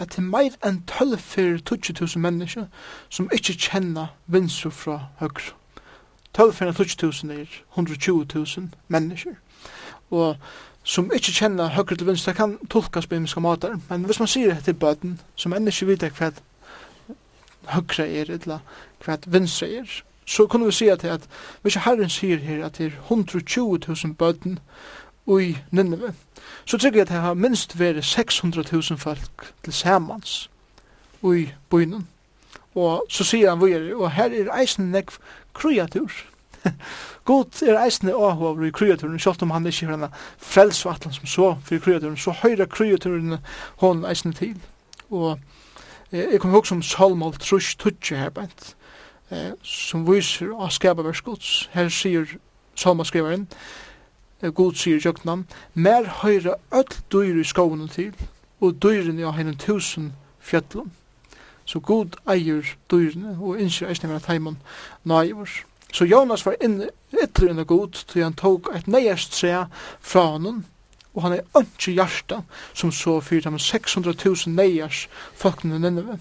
at det er mer enn 12 for 20.000 mennesker som ikke kjenner vinsur fra høyre. 12 for 20.000 er 120.000 mennesker. Og som ikke kjenner høyre til vinsur, det kan tolkas på imenska måter. Men hvis man sier det til bøten, som enn mennesker vet hva høyre er, eller hva vinstre er, så kunne vi si at, at hvis Herren sier her at det er 120.000 bøten i Nineve, så tykker jeg at det har minst vært 600.000 folk til samans i bøynen. Og så sier han vore, og her er eisen nekv kreatur. God er eisne avhover i kreaturen, selv om han ikke er en frelsvatlan som så for kreaturen, så høyre kreaturen hon eisen til. Og eh, jeg kommer også som salmål trus Tutsi her bænt eh, som viser av skaparverk Guds. Her sier salmaskriveren, eh, Gud sier jøgnan, mer høyre öll dyr i skoven til, og dyrene av henne tusen fjöllum. Så god eier dyrene, og innskjer eisne vera taimon naivur. Så Jonas var inn, ytler inne god, til han tok et neierst tre fra honom, og han er ønske hjarta, som så fyrt ham 600.000 neiers folkene Nineve.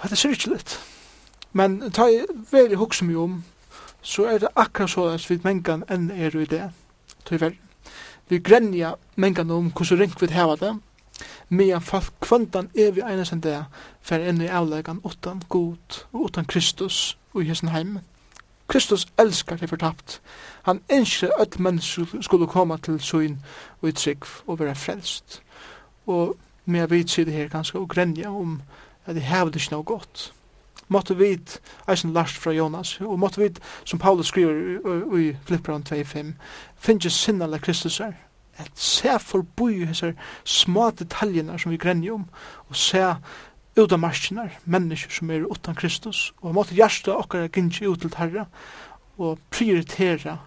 Og det er ikke litt. Men ta i veri hugsa mig om, så er det akkurat så at vi mengan enn er i det, ta veri. Vi grenja mengan om hvordan ring vi heva det, medan folk kvöndan er vi eines enn det, fer enn i avlegan utan god og utan Kristus og i hessen heim. Kristus elskar det fortapt. Han ønsker at mennesker skulle komme til søgn og i trygg og være frelst. Og med vi sier det her ganske og grenja om at det hever det ikke noe godt måtte vi eisen last fra Jonas, og måtte vi, som Paulus skriver i Flippran 2.5, finnes sinnalega Kristus her, at se forbui hese små detaljene som vi grenner om, og se ut av marskene, mennesker som er utan Kristus, og måtte hjärsta okkar gynnsi ut til Herre, og prioritera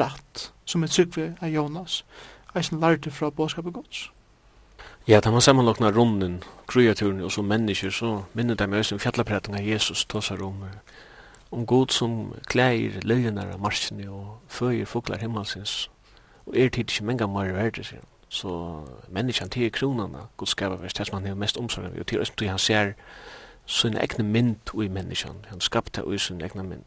rætt, som er tryggve av Jonas, eisen lærte fra båskapet gods. Ja, da man sammanlokna runden, kreaturen og så mennesker, så minner det meg som fjallapraten av Jesus tåsar om om god som klæir liljenar av marsjene og føyer foklar himmelsins og er tid ikke menga mar verder sin. Så menneskene til kronene, god skapa vers, det som han er mest omsorg av, og til østen han ser sin egne mynd ui menneskene, han skapte ui sin egne mynd.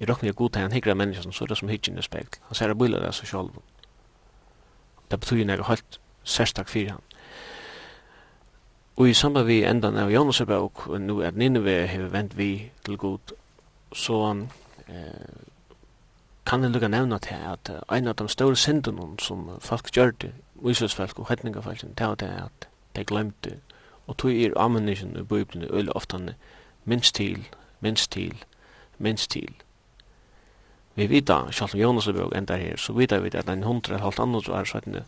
I råkne er god til han hikker av menneskene, så er det som hikker i speil. Han ser av bøyla det seg selv. Det betyr nek helt sérstak fyrir han. Og i samband vi endan av Jonas bøk, og nu er Nineve hefur vendt vi til god, så eh, kan jeg lukka nevna til at uh, ein av de store syndene som folk gjørte, Mosesfolk og hetningafolk, det var det at de glemte, og tog er ammunition i Bibelen øyla ofte minst til, minst til, minst til. Vi vita, sjalt om Jonas bøk enda her, så vita vi at en hundre halvt annars var svettene,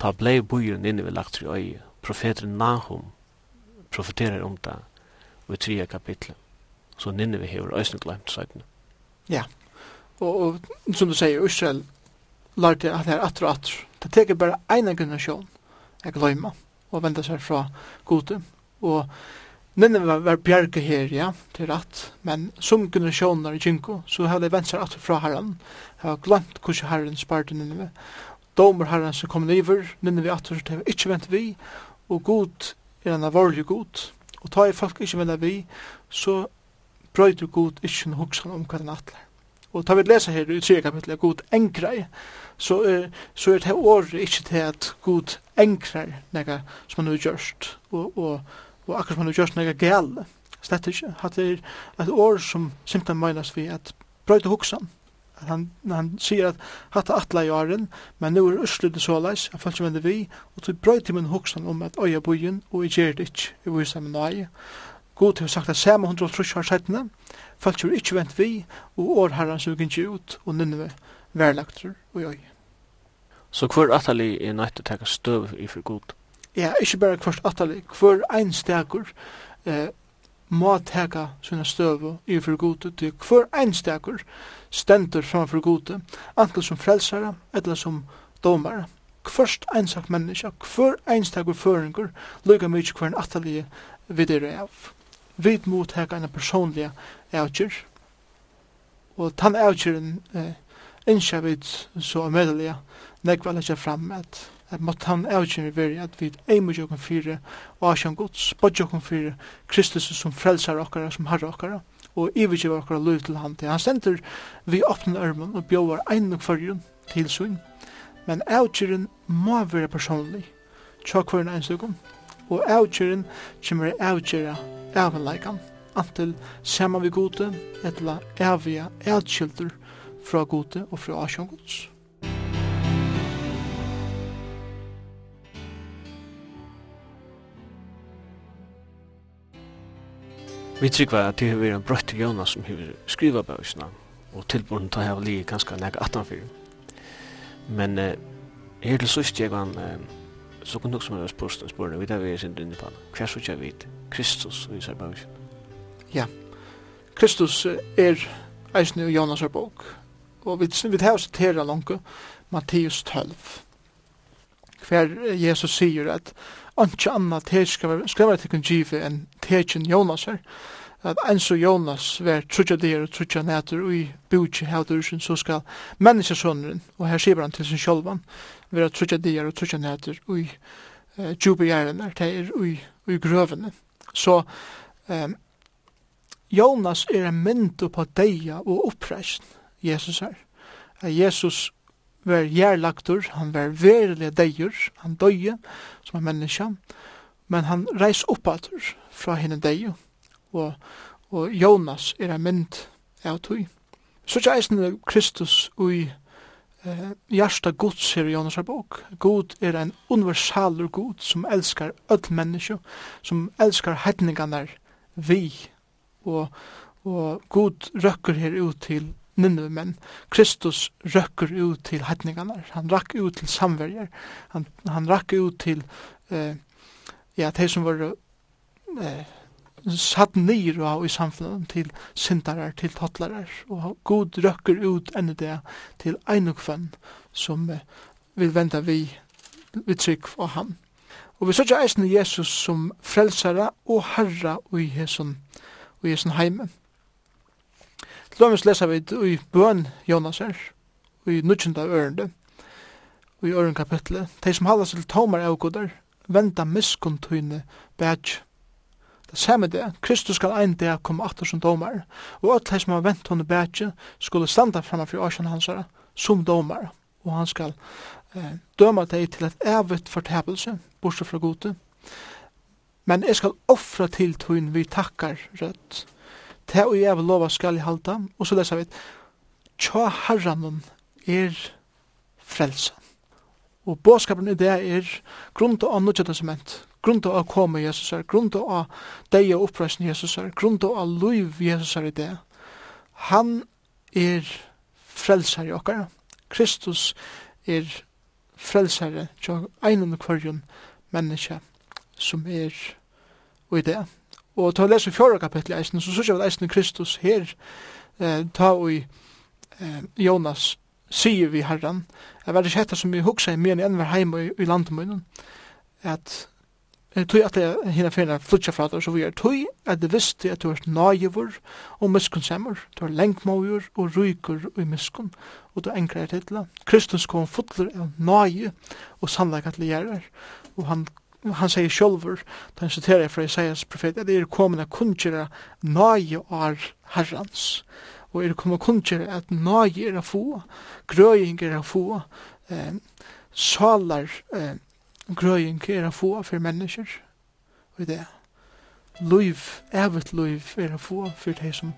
ta blei bujuren inne vi lagt til øye. Profeteren Nahum profeterer om det i tredje kapitlet. Så ninne vi hever øyne glemt søytene. Ja, og, og som du sier, Israel lærte at det er atter og atter. Det teker bare ene generasjon jeg gløyma og venda seg fra gode. Og ninne var, var bjerke her, ja, til rett, men som generasjoner i Jinko, så har de vendt seg atter fra herren. Jeg har glemt hvordan herren sparte ninne domer herren som kommer niver, minner vi at det er ikke vent vi, og god er en avvarlig god, og ta i folk ikke vent vi, så brøyder god ikke noe hoksan om hva den atler. Og ta vi lesa her i 3 kapitlet, god engrei, så, er, så er det året ikke til at god engrei nega som han har gjørst, og, og, og akkur som han har gjørst nega gale, slett ikke, at det er et år som simpelthen meinas vi at brøyder hoksan, han, han sier at hatt atla i åren, men nu er urslutet såleis, han falt ikke vi, og tog brøy til min hoksan om at øya bojen, og jeg gjer det ikke, jeg viser min nøye. God har sagt at samme hundra og trusja settene, falt ikke ikke vent vi, og år herran som gikk ut, og nynne vi verlagter og øy. Så hver atali er nøyt til å teka støv i for god? Ja, ikke bare hver atali, hver ein stegur, eh, må teka sina støvu i for gode til hver einstakur stendur framfor gode, ankel som frelsara eller som domare. Hverst einsak menneska, hver einstakur føringur, lukka mykje hver en atalige videre av. Vid må teka en personliga avgjør, og tann avgjøren eh, innskja vid så medelig nekva lekja fram at at måtte han avgjøren vi veri at vi eimer jo kun og asjan gods, bodja kun fire Kristus som frelsar okkara, som harra okkara og ivergiva okkara løy til han til han sender vi åpne armen og bjóvar ein og kvarjun til svin men avgjøren må være personlig tja kvarjun einstukum og avgjøren kommer avgjøra avgjøra antil sama vi gode etla avgjøra avgjøra fra gode og fra asjan gods Vi tryggva at det har vært en brøtt Jonas som har skriva bøysene, og tilborden tar jeg lige ganske nek 18 Men eh, her til sørst jeg var en, så kunne nok som jeg spørst en spørne, vi tar vi er sin dynne på han, hva sørst jeg vet, Kristus og Isar bøysene. Ja, Kristus er eisen i Jonas er bok, og vi, vi tar oss til her langt, Matteus 12, hver Jesus sier at ikke annet til skal, skal være til givet enn tekin Jonas her. At ens og Jonas var trutja der og trutja nætur og i bukje hævdursen, så skal menneskesåneren, og her sier han til sin sjolvan, være trutja der og trutja nætur og i eh, djubegjerren er teir er i, i grøvene. Så um, Jonas er en mynd på deia og oppreisen Jesus her. Jesus var gjerlagtur, han var verilig deir, han døye som en menneska, men han reis oppater fra henne deir, og, og Jonas er en mynd av tog. Så er eisen Kristus ui eh, hjärsta gods her i Jonas bok. God er en universaler God som elskar öll menneska, som elskar hedningarna vi, og, og God røkker her ut til ninnive menn. Kristus røkker ut til hetningarna, han rakk ut til samverjer, han, han rakk ut til eh, ja, de som var eh, satt nyr og i samfunnet til syndarar, til tottlarar, og god røkker ut enn det til einukvann som eh, vil venda vi, vi trygg for ham. Og vi sørger eisen Jesus som frelsara og herra og i hesson, og i hesson heimen dømes lesa vi i bøn Jonas her, i nudgjenda ørende, i ørende kapitlet, de som halda til tomar avgudar, venda miskuntøyne bætj. Det samme det, Kristus skal ein dag komme atter som domar, og alt de som har vent henne bætj skulle standa framme for åsjan hansara som domar, og han skal eh, døma deg til et evigt fortæpelse, bortsett fra gode. Men jeg skal offra til tøyn vi takkar rødt, det og jeg vil lova skal jeg halta. og så leser vi, tja herranen er frelsa. Og båskapen i det er grunda av nødja testament, grunda av koma Jesus her, grunda av deg og oppreisen Jesus er, grunda av liv Jesus er i det. Han er frelsar i okkar. Kristus er frelsare tja einan og kvarjun menneske som er og i det. Og ta lesa fjóra kapitli eisen, så sykja vi eisen Kristus her, eh, ta og i eh, Jonas, sier vi herran, jeg var ikke som vi hugsa i men enn var heim i, i landemunnen, at tøy at jeg hinna fyrir flutja fra der, så vi er tøy at det visste at du er naivur og miskunnsemmer, du er lengmåjur og rykur og miskun, og du engrar titla. Kristus kom fotler av naiv og sannleik at og han han sier sjølver, da han siterer fra Isaias profet, at er kommet å kunngjøre nøye av herrens, og er kommet å at nøye er å få, grøying er å få, eh, salar eh, grøying er å få for mennesker, og det er liv, evet liv er å få for de som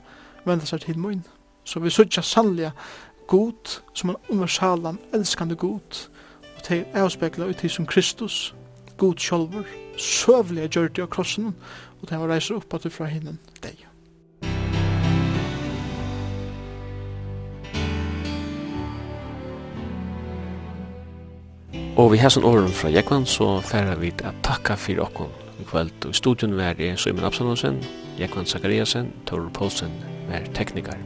vender seg til munn. Så vi sørger sannelig god, som en universalan, elskande god, og til avspekla ut til som Kristus, god sjálfur, søvlig gjør det av krossen, og det var reiser opp at det fra hinnen deg. Og vi hesson åren fra Jekvann, så færa vi at takka fyrir okkon i kveld. Og i studion var det Søymen Absalonsen, Jekvann Zakariasen, Torur Poulsen, var teknikar.